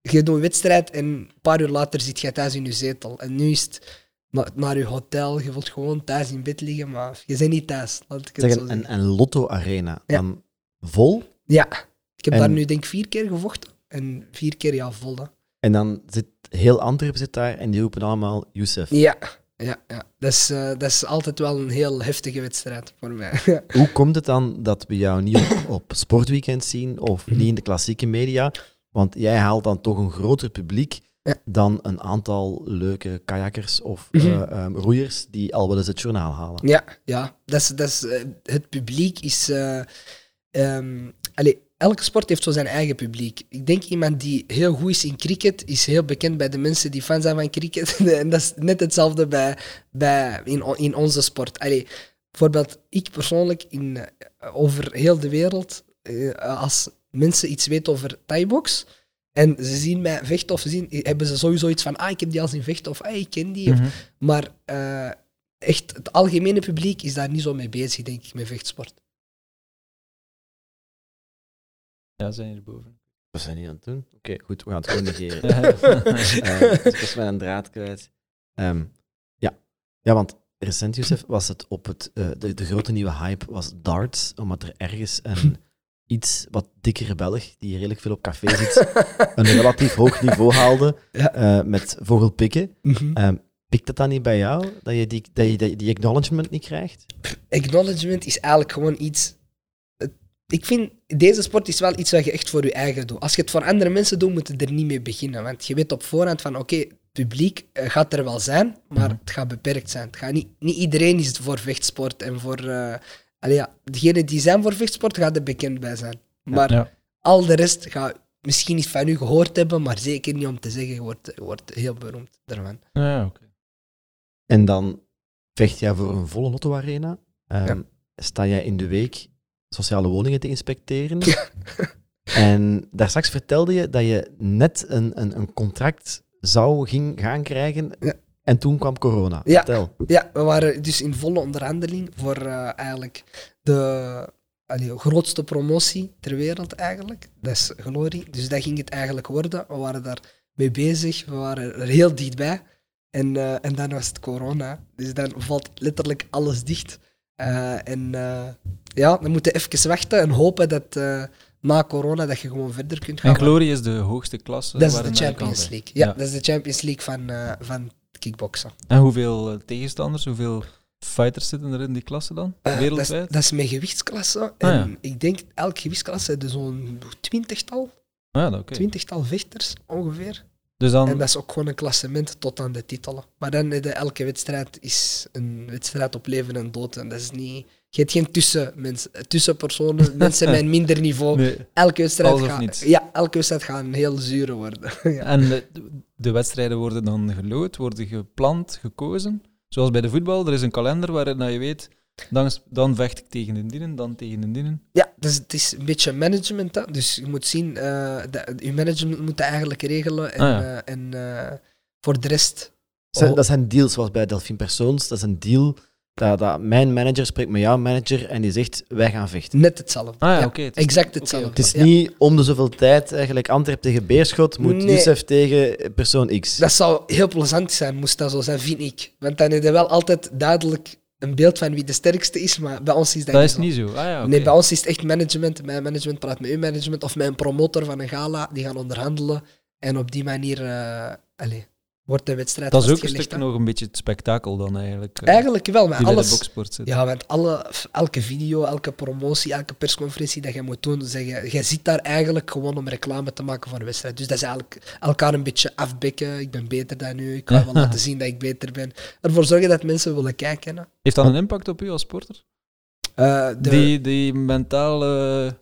je doet een wedstrijd en een paar uur later zit je thuis in je zetel. En nu is het na- naar je hotel. Je wilt gewoon thuis in bed liggen, maar je bent niet thuis. Laat ik het Zeg, zo een, zeggen. een, Lotto-arena, Ja. dan vol Ja, ik heb En- daar nu denk ik vier keer gevochten. En vier keer ja, vol. hè. en dan zit heel Antwerpen zit daar en die roepen allemaal Youssef. Ja, ja, ja. Dat, is, eh, dat is altijd wel een heel heftige wedstrijd voor mij. Hoe komt het dan dat we jou niet op, op sportweekend zien of niet in de klassieke media? Want jij haalt dan toch een groter publiek Ja. dan een aantal leuke kajakkers of Mhm. eh, ehm, roeiers die al wel eens het journaal halen. ja, ja. Dat is, dat is, eh, het publiek is... eh, ehm, allee, elke sport heeft zo zijn eigen publiek. Ik denk iemand die heel goed is in cricket, is heel bekend bij de mensen die fan zijn van cricket. en dat is net hetzelfde bij, bij, in, in onze sport. Allee, bijvoorbeeld, ik persoonlijk in, eh, over heel de wereld, eh, als mensen iets weten over Thai-box, en ze zien mij vechten of ze zien, hebben ze sowieso iets van, ah, ik heb die al zien vechten, of ah, ik ken die. Of- Mhm. maar eh, echt, het algemene publiek is daar niet zo mee bezig, denk ik, met vechtsport. Ja, zijn hierboven. Wat zijn die aan het doen? Oké, goed, we gaan het gewoon negeren. Eh, dus ik was met een draad kwijt. Ehm, ja. ja, want recent, Youssef, was het op het... eh, de, de grote nieuwe hype was darts, omdat er ergens een iets wat dikkere Belg, die redelijk veel op café zit, een relatief hoog niveau haalde Ja. eh, met vogelpikken. Ehm, pikt dat dan niet bij jou, dat je die, dat je die acknowledgement niet krijgt? Acknowledgement is eigenlijk gewoon iets. Ik vind deze sport is wel iets wat je echt voor je eigen doet. Als je het voor andere mensen doet, moet je er niet mee beginnen. Want je weet op voorhand van oké, het publiek eh, gaat er wel zijn, maar het gaat beperkt zijn. Het gaat niet, niet iedereen is voor vechtsport en voor. eh allee, ja, degenen die zijn voor vechtsport, gaat er bekend bij zijn. Maar Ja. al de rest gaat misschien iets van u gehoord hebben, maar zeker niet om te zeggen, je wordt, je wordt heel beroemd ervan. Ja, oké. En dan vecht jij voor een volle lotto-arena. Ehm, Ja. Sta jij in de week sociale woningen te inspecteren. en daar straks vertelde je dat je net een, een, een contract zou ging, gaan krijgen. Ja. En toen kwam corona. Ja. Vertel. Ja, we waren dus in volle onderhandeling voor eh, eigenlijk de allee, grootste promotie ter wereld eigenlijk. Dat is Glory. Dus dat ging het eigenlijk worden. We waren daar mee bezig. We waren er heel dichtbij. En, eh, en dan was het corona. Dus dan valt letterlijk alles dicht. Eh, en eh, ja, dan moeten we even wachten en hopen dat eh, na corona dat je gewoon verder kunt gaan. En Glory is de hoogste klasse. dat is de Champions League. Ja, dat is de Champions League van, van kickboksen. En hoeveel tegenstanders, hoeveel fighters zitten er in die klasse dan? Dat, is, Wereldwijd? dat is mijn gewichtsklasse. Ah, en ja. ik denk elke gewichtsklasse zo'n twintigtal, Ah, ja, twintigtal vechters ongeveer. Dus dan, En dat is ook gewoon een klassement tot aan de titelen. Maar dan is de, elke wedstrijd is een wedstrijd op leven en dood. En dat is niet... Je hebt geen tussen mensen, tussenpersonen, mensen met een minder niveau. nee. Elke wedstrijd, gaat, ja, elke wedstrijd gaat een heel zure worden. ja. En de, de wedstrijden worden dan gelood, worden gepland, gekozen. Zoals bij de voetbal, er is een kalender waarin dat je weet, dan, is- dan vecht ik tegen de dienen, dan tegen de dienen. Ja, dus het is een beetje management. Hè? Dus je moet zien, eh dat, je management moet dat eigenlijk regelen. En, Ah, ja. eh, en eh, voor de rest. Zijn- Oh. Dat zijn deals zoals bij Delphine Persoons. Dat is een deal dat, dat mijn manager spreekt met jouw manager en die zegt, wij gaan vechten. Net hetzelfde. Ah ja, het is- exact hetzelfde. Het is Ja. niet om de zoveel tijd, eigenlijk Antwerp tegen Beerschot, moet Nee. Youssef tegen persoon X. Dat zou heel plezant zijn, moest dat zo zijn, vind ik. Want dan heb je wel altijd duidelijk een beeld van wie de sterkste is, maar bij ons is dat, Dat niet is zo. niet zo. Ah ja. Nee, bij ons is het echt management. Mijn management praat met uw management of met een promotor van een gala. Die gaan onderhandelen. En op die manier eh, allez, wordt de wedstrijd Dat is ook een hè. nog een beetje het spektakel dan eigenlijk. eh, Eigenlijk wel, maar de alles... Ja, want alle, elke video, elke promotie, elke persconferentie dat je moet doen, zeg je, zit daar eigenlijk gewoon om reclame te maken voor een wedstrijd. Dus dat is eigenlijk elkaar een beetje afbekken. Ik ben beter dan u, ik ga wel laten zien dat ik beter ben. Ervoor zorgen dat mensen willen kijken. Hè. Heeft dat een impact op u als sporter? Eh, de, Die, die mentale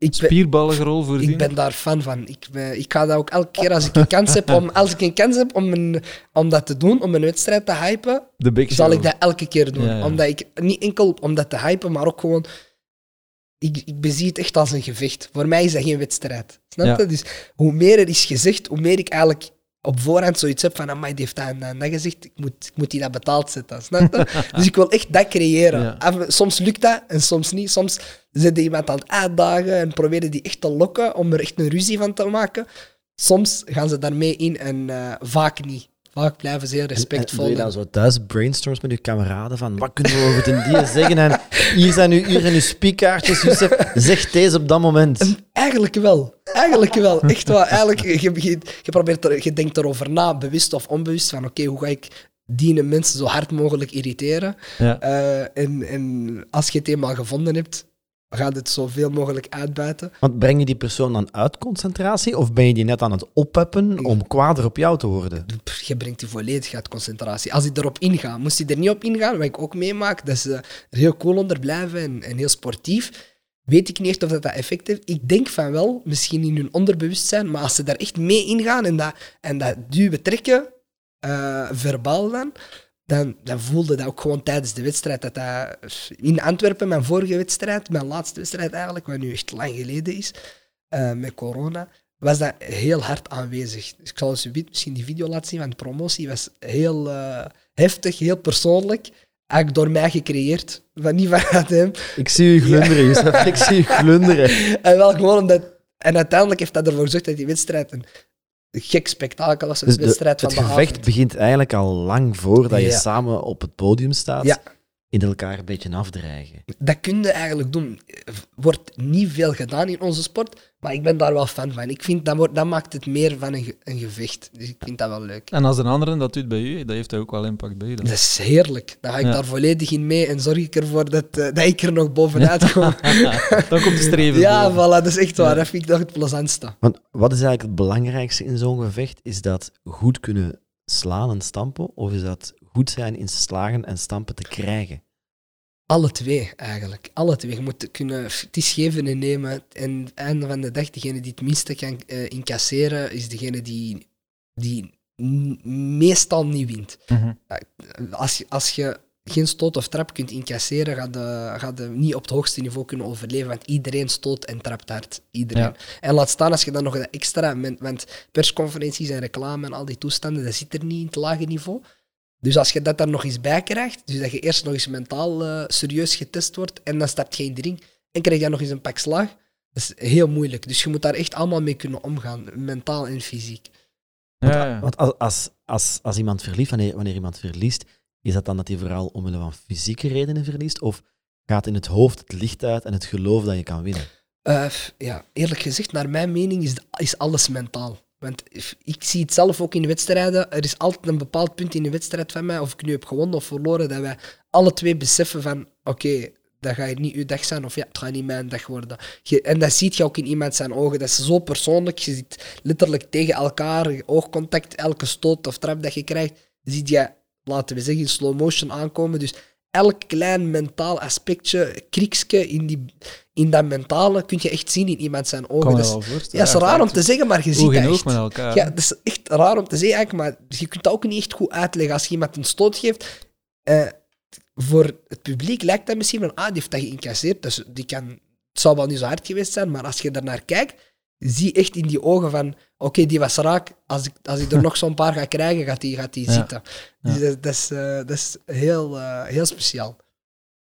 ik rol voordien? ik ben daar fan van. Ik, ben- ik ga dat ook elke keer als ik een kans heb om, als ik een kans heb om, een, om dat te doen, om een wedstrijd te hypen, zal ik dat elke keer doen. Ja, ja. Omdat ik, niet enkel om dat te hypen, maar ook gewoon... Ik, ik bezie het echt als een gevecht. Voor mij is dat geen wedstrijd. Snap je? Ja. Dus hoe meer er is gezegd, hoe meer ik eigenlijk op voorhand zoiets heb van, amai, die heeft dat en dat, en dat gezegd, ik moet, ik moet die dat betaald zetten. Snap je? dus ik wil echt dat creëren. Ja. Soms lukt dat en soms niet. Soms zit je iemand aan het uitdagen en proberen die echt te lokken om er echt een ruzie van te maken. Soms gaan ze daarmee in en eh, vaak niet. Vaak blijven ze heel En respectvol. doe je dan zo thuis brainstorms met je kameraden van wat kunnen we over ten die zeggen en hier zijn uw, hier zijn uw speakkaartjes, zeg deze op dat moment. Eigenlijk wel. Eigenlijk wel. Echt waar. Eigenlijk, je, je, je, probeert er, je denkt erover na, bewust of onbewust, van oké, hoe ga ik die mensen zo hard mogelijk irriteren? Ja. Eh, en, en als je het eenmaal gevonden hebt, gaat het zoveel mogelijk uitbuiten. Want breng je die persoon dan uit concentratie of ben je die net aan het oppeppen om kwader op jou te worden? Je brengt die volledig uit concentratie. Als hij erop ingaat, moest hij er niet op ingaan, wat ik ook meemaak, dat ze er heel cool onder blijven en, en heel sportief. Weet ik niet echt of dat, dat effect heeft. Ik denk van wel, misschien in hun onderbewustzijn, maar als ze daar echt mee ingaan en dat, en dat duwen trekken, eh, verbaal dan, dan, dan voelde dat ook gewoon tijdens de wedstrijd. Dat dat in Antwerpen, mijn vorige wedstrijd, mijn laatste wedstrijd eigenlijk, wat nu echt lang geleden is, eh, met corona, was dat heel hard aanwezig. Dus ik zal eens misschien die video laten zien van de promotie. was heel eh, heftig, heel persoonlijk. Eigenlijk door mij gecreëerd, van niet vanuit hem. Ik zie u glunderen. Ik zie u glunderen. En wel gewoon omdat... En uiteindelijk heeft dat ervoor gezorgd dat die wedstrijd een gek spektakel was. Een Dus de- wedstrijd het van de gevecht begint eigenlijk al lang voordat je Ja. samen op het podium staat, Ja. In elkaar een beetje afdreigen. Dat kun je eigenlijk doen. Wordt niet veel gedaan in onze sport, maar ik ben daar wel fan van. Ik vind dat, wordt, dat maakt het meer van een, ge- een gevecht. Dus ik vind dat wel leuk. En als een andere dat doet bij u, dat heeft ook wel impact bij u. dan. Dat is heerlijk. Dan ga ik Ja. daar volledig in mee en zorg ik ervoor dat, eh, dat ik er nog bovenuit kom. Dan komt de streven ja, boven. voilà, dat is echt waar. Ja. Dat vind ik nog het plezantste. Want wat is eigenlijk het belangrijkste in zo'n gevecht? Is dat goed kunnen slaan en stampen, of is dat goed zijn in slagen en stampen te krijgen? Alle twee, eigenlijk. Alle twee. Je moet kunnen... Het is geven en nemen. En aan het einde van de dag, degene die het minste kan eh, incasseren, is degene die, die meestal niet wint. Mhm. Als je, als je geen stoot of trap kunt incasseren, gaat je, gaat je niet op het hoogste niveau kunnen overleven, want iedereen stoot en trapt hard. Iedereen. Ja. En laat staan als je dan nog dat extra... Want persconferenties en reclame en al die toestanden, dat zit er niet in het lage niveau. Dus als je dat daar nog eens bij krijgt, dus dat je eerst nog eens mentaal eh, serieus getest wordt, en dan start je in de ring, en krijg je dan nog eens een pak slag, dat is heel moeilijk. Dus je moet daar echt allemaal mee kunnen omgaan, mentaal en fysiek. Want, Ja, ja. want als, als, als, als iemand verliest, wanneer, wanneer iemand verliest, is dat dan dat hij vooral omwille van fysieke redenen verliest? Of gaat in het hoofd het licht uit en het geloof dat je kan winnen? Eh, ja, eerlijk gezegd, naar mijn mening is, is alles mentaal. Want ik zie het zelf ook in wedstrijden. Er is altijd een bepaald punt in de wedstrijd van mij, of ik nu heb gewonnen of verloren, dat wij alle twee beseffen van, oké, dat gaat niet uw dag zijn, of ja, het gaat niet mijn dag worden. En dat zie je ook in iemand zijn ogen. Dat is zo persoonlijk. Je zit letterlijk tegen elkaar, oogcontact, elke stoot of trap dat je krijgt, zie je, laten we zeggen, in slow motion aankomen. Dus elk klein mentaal aspectje, kriekske in, die, in dat mentale, kun je echt zien in iemand zijn ogen. voorstellen. ja, het is raar om te zeggen, maar je ziet dat echt. met elkaar. Ja, dat is echt raar om te zeggen eigenlijk, maar je kunt dat ook niet echt goed uitleggen. Als je iemand een stoot geeft, eh, voor het publiek lijkt dat misschien van, ah, die heeft dat geïncasseerd, dus die kan, het zou wel niet zo hard geweest zijn, maar als je daarnaar kijkt, zie echt in die ogen van, oké, die was raak, als ik, als ik er nog zo'n paar ga krijgen, gaat die, gaat die Ja. zitten. Dus Ja. dat, dat is, eh, dat is heel, eh, heel speciaal.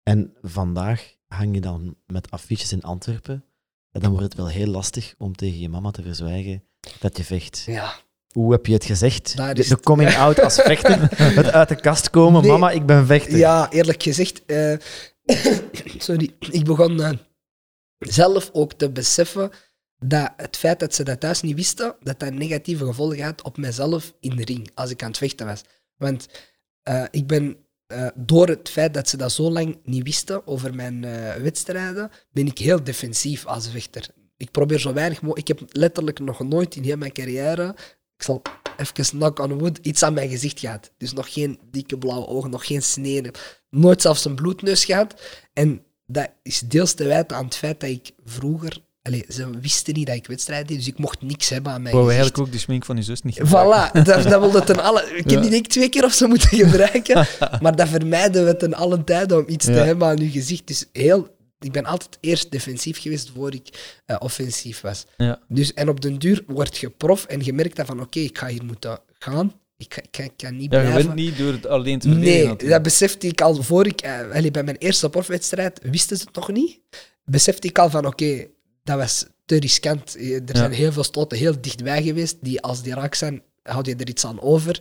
En vandaag hang je dan met affiches in Antwerpen. En dan wordt het wel heel lastig om tegen je mama te verzwijgen dat je vecht. Ja. Hoe heb je het gezegd? De, coming out als vechter? Het uit de kast komen. Nee. Mama, ik ben vechter. Ja, eerlijk gezegd, eh, sorry, ik begon zelf ook te beseffen dat het feit dat ze dat thuis niet wisten, dat dat negatieve gevolgen had op mezelf in de ring, als ik aan het vechten was. Want eh, ik ben eh, door het feit dat ze dat zo lang niet wisten over mijn eh, wedstrijden, ben ik heel defensief als vechter. Ik probeer zo weinig mogelijk. Ik heb letterlijk nog nooit in heel mijn carrière, ik zal even knock on wood, iets aan mijn gezicht gehad. Dus nog geen dikke blauwe ogen, nog geen sneden. Nooit zelfs een bloedneus gehad. En dat is deels te wijten aan het feit dat ik vroeger allee, ze wisten niet dat ik wedstrijd deed, dus ik mocht niks hebben aan mijn Wou eigenlijk ook de schmink van je zus niet. Voilà, dat, dat wilde ten alle... Ik heb Ja. die denk ik twee keer of zo moeten gebruiken, maar dat vermijden we ten alle tijde om iets te hebben aan je gezicht. Dus heel... Ik ben altijd eerst defensief geweest voor ik eh, offensief was. Ja. Dus, en op den duur word je prof en je merkt dan van oké, ik ga hier moeten gaan. Ik, kan- kan niet Ja, je blijven... wint niet door het alleen te verdedigen. Nee, natuurlijk. dat besefte ik al voor ik... allee, bij mijn eerste profwedstrijd wisten ze het nog niet. Besefte ik al van, oké, dat was te riskant. Eh, Er zijn heel veel stoten heel dichtbij geweest, die als die raak zijn, houd je er iets aan over.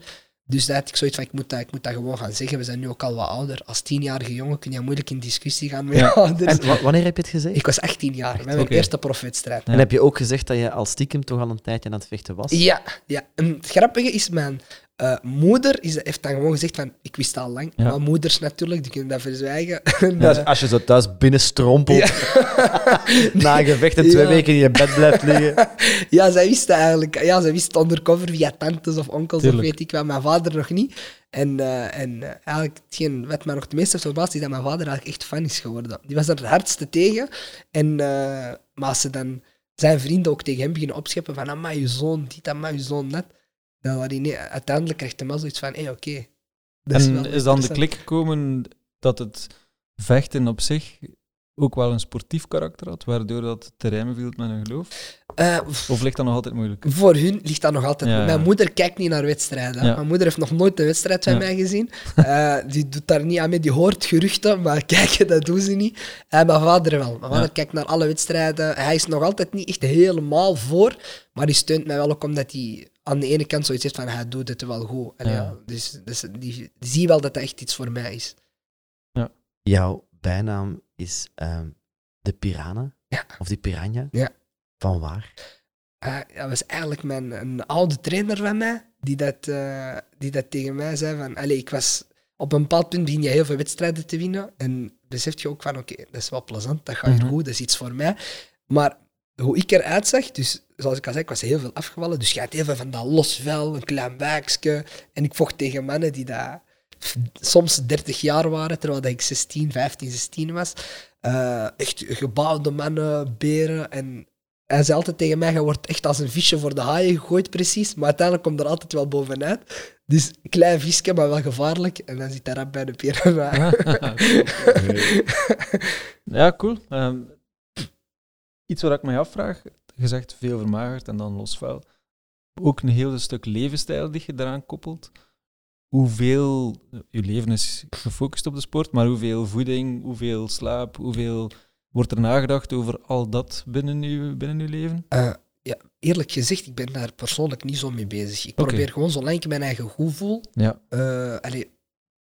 Dus dat had ik zoiets van, ik moet dat, ik moet dat gewoon gaan zeggen. We zijn nu ook al wat ouder. Als tienjarige jongen kun je moeilijk in discussie gaan met Ja. je ouders. En wanneer heb je het gezegd? Ik was 18 jaar, bij mijn eerste profwedstrijd. En heb je ook gezegd dat je al stiekem toch al een tijdje aan het vechten was? Ja, ja. En het grappige is, mijn eh, moeder is, heeft dan gewoon gezegd van, ik wist al lang. Ja. Maar moeders natuurlijk, die kunnen dat verzwijgen. En, Ja, eh, als je zo thuis binnenstrompelt, na een gevecht en twee Ja. weken in je bed blijft liggen. Ja, zij wisten eigenlijk. Ja, zij wisten undercover via tantes of onkels Tuurlijk. of weet ik wel. Mijn vader nog niet. En, eh, en eigenlijk, hetgeen wat mij nog het meeste verbaast, is dat mijn vader eigenlijk echt fan is geworden. Die was er het hardste tegen. En, maar als ze dan zijn vrienden ook tegen hem beginnen opscheppen van, maar je zoon dit, maar je zoon dat. Dan had hij, nee, uiteindelijk krijgt hij wel zoiets van, hé, hey, oké. En is dan de klik gekomen dat het vechten op zich ook wel een sportief karakter had, waardoor dat te rijmen viel met hun geloof? Eh, Of ligt dat nog altijd moeilijk? Voor hun ligt dat nog altijd. Ja, ja. Mijn moeder kijkt niet naar wedstrijden. Ja. Mijn moeder heeft nog nooit een wedstrijd van Ja. mij gezien. Eh, die doet daar niet aan mee. Die hoort geruchten, maar kijken, dat doen ze niet. En mijn vader wel. Mijn vader Ja. kijkt naar alle wedstrijden. Hij is nog altijd niet echt helemaal voor, maar die steunt mij wel ook omdat hij aan de ene kant zoiets heeft van hij doet het wel goed. En Ja. ja, dus, dus die, die zie wel dat dat echt iets voor mij is. Jouw bijnaam is ehm, de Piranha? Ja. Of die Piranha? Ja. Van waar? Eh, dat was eigenlijk mijn, een oude trainer van mij, die dat, eh, die dat tegen mij zei van... Allee, ik was... Op een bepaald punt begin je heel veel wedstrijden te winnen en besef je ook van, oké, dat is wel plezant, dat gaat hier Mhm. goed, dat is iets voor mij. Maar hoe ik eruit zag, dus zoals ik al zei, ik was heel veel afgevallen, dus je had heel veel van dat los vel, een klein buikje. En ik vocht tegen mannen die dat soms 30 jaar waren, terwijl ik 16, 15, 16 was. Eh, echt gebouwde mannen, beren. En hij zei altijd tegen mij, je wordt echt als een visje voor de haaien gegooid, precies. Maar uiteindelijk komt er altijd wel bovenuit. Dus klein visje, maar wel gevaarlijk. En dan zit hij rap bij de piranha. ja, cool. Ehm, iets wat ik mij afvraag, je zegt veel vermagerd en dan losvuil. Ook een heel stuk levensstijl die je daaraan koppelt. Hoeveel, je leven is gefocust op de sport, maar hoeveel voeding, hoeveel slaap, hoeveel wordt er nagedacht over al dat binnen je, binnen uw leven? Eh, ja, eerlijk gezegd, ik ben daar persoonlijk niet zo mee bezig. Ik probeer gewoon, zolang ik mijn eigen goed voel, Ja, allee,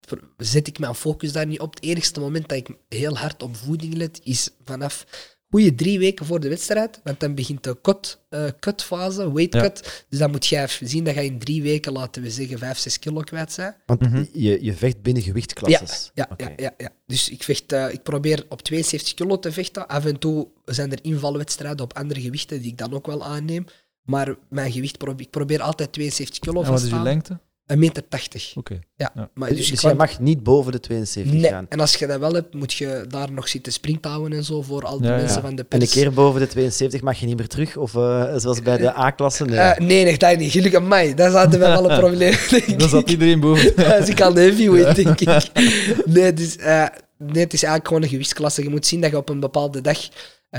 pro- zet ik mijn focus daar niet op. Het enigste moment dat ik heel hard op voeding let, is vanaf goede drie weken voor de wedstrijd. Want dan begint de cut, eh, cutfase, weight Ja. cut. Dus dan moet jij zien dat je in drie weken, laten we zeggen, vijf, zes kilo kwijt bent. Want Mhm. je, je vecht binnen gewichtsklasses. Ja, ja, ja, ja. Dus ik, vecht, eh, ik probeer op 72 kilo te vechten. Af en toe zijn er invalwedstrijden op andere gewichten die ik dan ook wel aanneem. Maar mijn gewicht, probeer, ik probeer altijd 72 kilo en wat is uw staan. lengte? Een meter 80. Oké. Ja. Ja. Maar, Dus, dus dus kan- mag niet boven de 72 Nee, gaan. en als je dat wel hebt, moet je daar nog zitten springtouwen en zo voor al die Ja, ja. mensen van de En pers. een keer boven de 72 mag je niet meer terug? Of eh, zoals bij de A-klasse? Nee. Eh, nee, nee, dat niet. Gelukkig mij. Dat zaten we wel een probleem. Dan zat iedereen boven. Dat is ik aan de heavyweight, denk ik. Nee, dus, eh, nee, het is eigenlijk gewoon een gewichtsklasse. Je moet zien dat je op een bepaalde dag eh,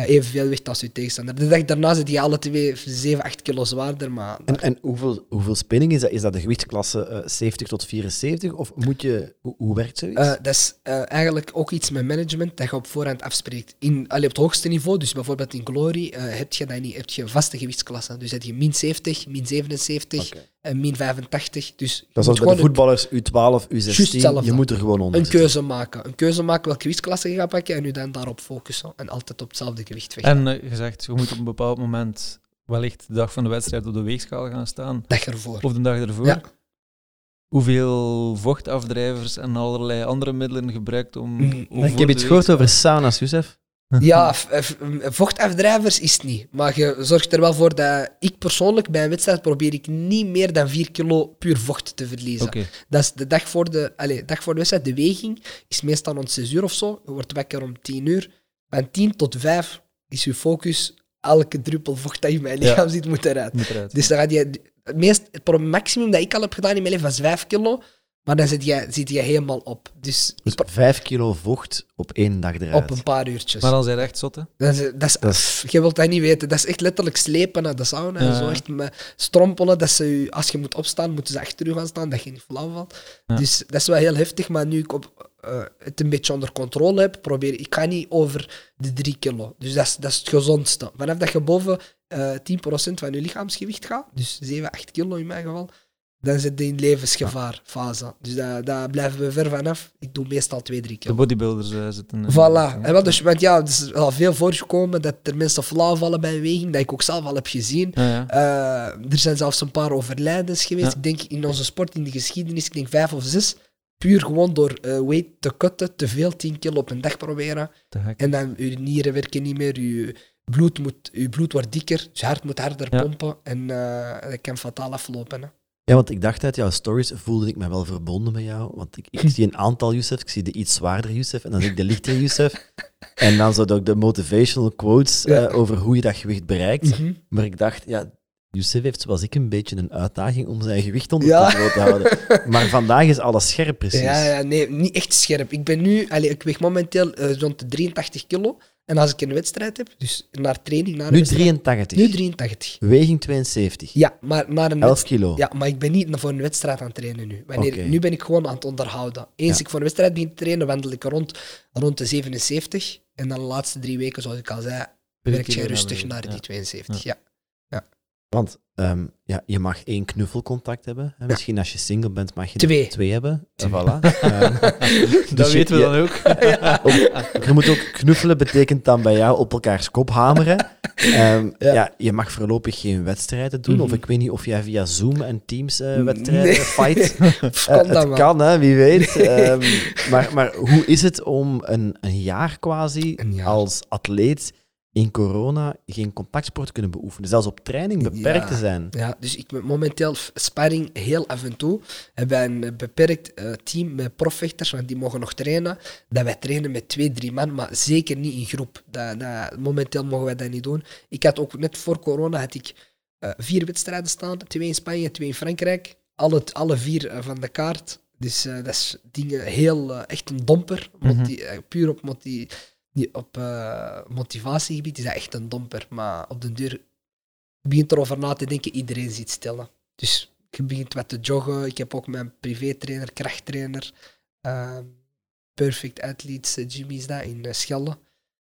evenveel weegt als je tegenstander. De dag daarna zit je alle twee 7, 8 kilo zwaarder, maar... En, en hoeveel, hoeveel spinning is dat? Is dat de gewichtsklasse eh, 70 tot 74? Of moet je, hoe, hoe werkt zoiets? Eh, dat is eh, eigenlijk ook iets met management dat je op voorhand afspreekt. In, allee, op het hoogste niveau, dus bijvoorbeeld in Glory, eh, heb je dat niet. Heb je vaste gewichtsklassen. Dus heb je min 70, min 77 Oké. En min 85. Dus Dat is als de voetballers U12, Juist U16. hetzelfde. Je moet er gewoon onder een zitten. keuze maken. Een keuze maken welke gewichtsklasse je gaat pakken en je dan daarop focussen. En altijd op hetzelfde gewicht vechten. En eh, je zegt, je moet op een bepaald moment wellicht de dag van de wedstrijd op de weegschaal gaan staan. Dag ervoor. Of de dag ervoor. Ja. Hoeveel vochtafdrijvers en allerlei andere middelen gebruikt om... Mm, om Ik heb iets gehoord over sauna's, Jozef. Ja, vochtafdrijvers is het niet. Maar je zorgt er wel voor dat ik persoonlijk bij een wedstrijd probeer ik niet meer dan 4 kilo puur vocht te verliezen. Dat is de dag voor de, allez, dag voor de wedstrijd. De weging is meestal rond 6 uur of zo. Je wordt wakker om 10 uur. Van 10 tot 5 is je focus elke druppel vocht dat in mijn lichaam zit, moet eruit. Moet eruit. Dus dan gaat je, het, meest, het maximum dat ik al heb gedaan in mijn leven was 5 kilo, maar dan zit je, zit je helemaal op. Dus, Dus vijf kilo vocht op één dag eruit. op een paar uurtjes. Maar dan zijn echt zotte. Dat is, dat is, Dat is- pff, je wilt dat niet weten. Dat is echt letterlijk slepen naar de sauna. En zo echt met strompelen. Dat ze als je moet opstaan, moeten ze achter u gaan staan, dat je niet flauw valt. Ja. Dus dat is wel heel heftig. Maar nu ik op, eh, het een beetje onder controle heb, probeer ik ga niet over de 3 kilo. Dus dat is, dat is het gezondste. Vanaf dat je boven eh 10% van je lichaamsgewicht gaat, dus 7, 8 kilo in mijn geval, dan zit je in levensgevaarfase. Dus daar, daar blijven we ver vanaf. Ik doe meestal 2, 3 De kilo. bodybuilders eh, zitten... Voilà. En wel, dus, want ja, het is al veel voorgekomen dat er mensen flauw vallen bij beweging, dat ik ook zelf al heb gezien. Ja, ja. Eh, er zijn zelfs een paar overlijdens geweest. Ja. Ik denk in onze sport, in de geschiedenis, ik denk vijf of zes. Puur gewoon door eh, weight te cutten, te veel, 10 kilo op een dag proberen. En dan je nieren werken niet meer, je bloed, moet, je bloed wordt dikker, je hart moet harder pompen. En dat kan fataal aflopen. Hè. Ja, want ik dacht uit jouw stories voelde ik me wel verbonden met jou. Want ik, ik zie een aantal Youssef, ik zie de iets zwaarder Youssef en dan zie ik de lichtere Youssef. En dan zo ook de motivational quotes Ja. eh, over hoe je dat gewicht bereikt. Mhm. Maar ik dacht, ja, Youssef heeft zoals ik een beetje een uitdaging om zijn gewicht onder Ja. controle te houden. Maar vandaag is alles scherp, precies. Ja, ja, nee, niet echt scherp. Ik ben nu, allee, ik weeg momenteel eh, rond de 83 kilo. En als ik een wedstrijd heb, dus naar training, naar Nu wedstrijd- 83. Nu 83. Weging 72. Ja, maar naar een 11 kilo. Ja, maar ik ben niet voor een wedstrijd aan het trainen nu. Wanneer. Nu ben ik gewoon aan het onderhouden. Eens Ja. ik voor een wedstrijd begin te trainen, wandel ik rond, rond de 77. En dan de laatste drie weken, zoals ik al zei, werk je rustig naar die 72. Ja. Want ehm, ja, je mag één knuffelcontact hebben. Hè. Misschien als je single bent, mag je Twee. twee hebben. Twee. Voilà. Ehm, Dat dus weten we dan ook. Je moet ook knuffelen, betekent dan bij jou op elkaars kop hameren. Ehm, ja. Ja. je mag voorlopig geen wedstrijden doen. Mhm. Of ik weet niet of jij via Zoom en Teams eh, wedstrijden Nee. fight. Eh, kan het kan, hè, wie weet. Maar, maar hoe is het om een, een jaar quasi Een jaar. als atleet in corona geen contactsport kunnen beoefenen? Zelfs op training beperkt Ja. te zijn. Ja, dus ik ben momenteel sparring heel af en toe. Hebben wij een beperkt eh, team met profvechters, want die mogen nog trainen. Dat wij trainen met twee, drie man, maar zeker niet in groep. Dat, dat, momenteel mogen wij dat niet doen. Ik had ook net voor corona had ik eh, vier wedstrijden staan. Twee in Spanje, twee in Frankrijk. Alle, alle vier eh, van de kaart. Dus dat is dingen heel, echt een domper. Mhm. Puur op, moti die- op eh, motivatiegebied is dat echt een domper. Maar op den duur begint erover na te denken, iedereen zit stil. Dus je begint wat te joggen. Ik heb ook mijn privétrainer, krachttrainer. ehm, Perfect Athletes, eh, Jimmy is dat, in eh, Schelde.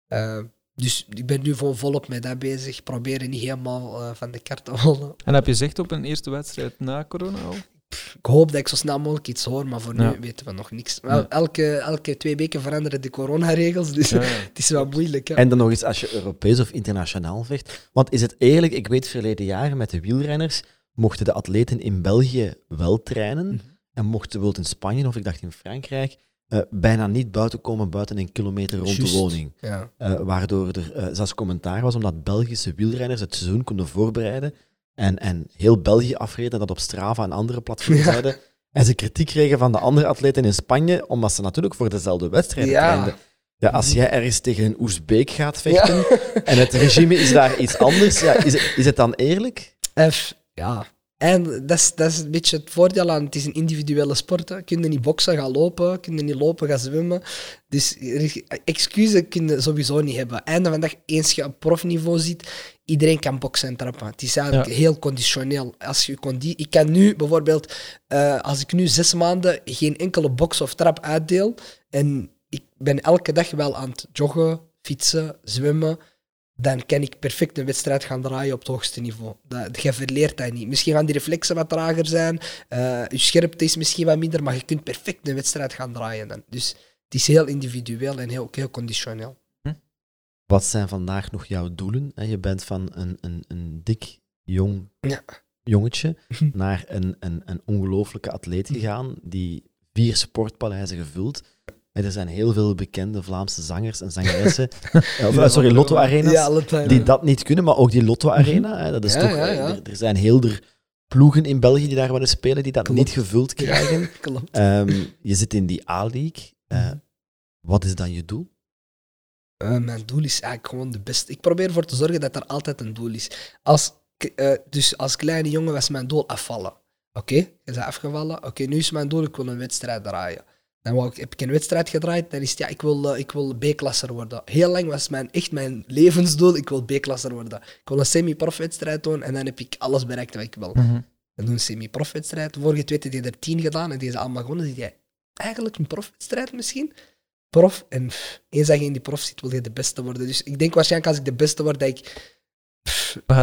Ehm, dus ik ben nu vol- volop met dat bezig. Proberen niet helemaal van de kaart te hollen. En heb je zicht op een eerste wedstrijd na corona al? Ik hoop dat ik zo snel mogelijk iets hoor, maar voor Ja. nu weten we nog niks. Wel, Ja. elke, elke twee weken veranderen de coronaregels, dus Ja, ja. het is wel moeilijk. Hè? En dan nog eens als je Europees of internationaal vecht. Want is het eerlijk, ik weet verleden jaren met de wielrenners, mochten de atleten in België wel trainen. Mhm. En mochten bijvoorbeeld in Spanje of ik dacht in Frankrijk, eh, bijna niet buiten komen buiten een kilometer rond de woning. Ja. Eh, waardoor er eh, zelfs commentaar was omdat Belgische wielrenners het seizoen konden voorbereiden en, en heel België afreden en dat op Strava en andere platforms Ja. zouden. En ze kritiek kregen van de andere atleten in Spanje, omdat ze natuurlijk voor dezelfde wedstrijden Ja. trainden. Ja, als jij ergens tegen een Oezbeek gaat vechten en het regime is daar iets anders, ja, is, het, is het dan eerlijk? F, ja. En dat is, dat is een beetje het voordeel aan het is een individuele sport. hè. Kun je niet boksen, gaan lopen. Kun je niet lopen, gaan zwemmen. Dus excuses kun je sowieso niet hebben. Einde van de dag, eens je op profniveau ziet, iedereen kan boksen en trappen. Het is eigenlijk Ja. heel conditioneel. Als je condi ik kan nu bijvoorbeeld, eh, als ik nu zes maanden geen enkele box of trap uitdeel, en ik ben elke dag wel aan het joggen, fietsen, zwemmen, dan kan ik perfect een wedstrijd gaan draaien op het hoogste niveau. Dat, je verleert dat niet. Misschien gaan die reflexen wat trager zijn, eh, je scherpte is misschien wat minder, maar je kunt perfect een wedstrijd gaan draaien dan. Dus het is heel individueel en heel, ook heel conditioneel. Wat zijn vandaag nog jouw doelen? Je bent van een, een, een dik, jong Ja. jongetje naar een, een, een ongelooflijke atleet gegaan die vier sportpaleizen gevuld. Er zijn heel veel bekende Vlaamse zangers en zangeressen, eh, of, eh, sorry, lotto-arena's, Ja, die dat niet kunnen, maar ook die lotto-arena. hè, Dat is Ja, toch, ja, eh, ja. Er, er zijn heel er ploegen in België die daar willen spelen, die dat Klopt. niet gevuld krijgen. Klopt. Ehm, je zit in die A-league. Eh, wat is dan je doel? Uh, mijn doel is eigenlijk gewoon de beste. Ik probeer ervoor te zorgen dat er altijd een doel is. Als, uh, dus als kleine jongen was mijn doel afvallen. Oké, okay, je bent afgevallen. Oké, nu is mijn doel, ik wil een wedstrijd draaien. Dan ik, heb ik een wedstrijd gedraaid, dan is het, ja, ik wil, uh, ik wil B-klasser worden. Heel lang was mijn, echt mijn levensdoel, ik wil B-klasser worden. Ik wil een semi-prof-wedstrijd doen en dan heb ik alles bereikt wat ik wil. Mm -hmm. Dan doen een semi-prof-wedstrijd. Vorige twee had er tien gedaan en deze allemaal gewonnen. Dan jij eigenlijk een profwedstrijd misschien? Prof, en eens dat je in die prof zit, wil je de beste worden. Dus ik denk waarschijnlijk als ik de beste word, dat ik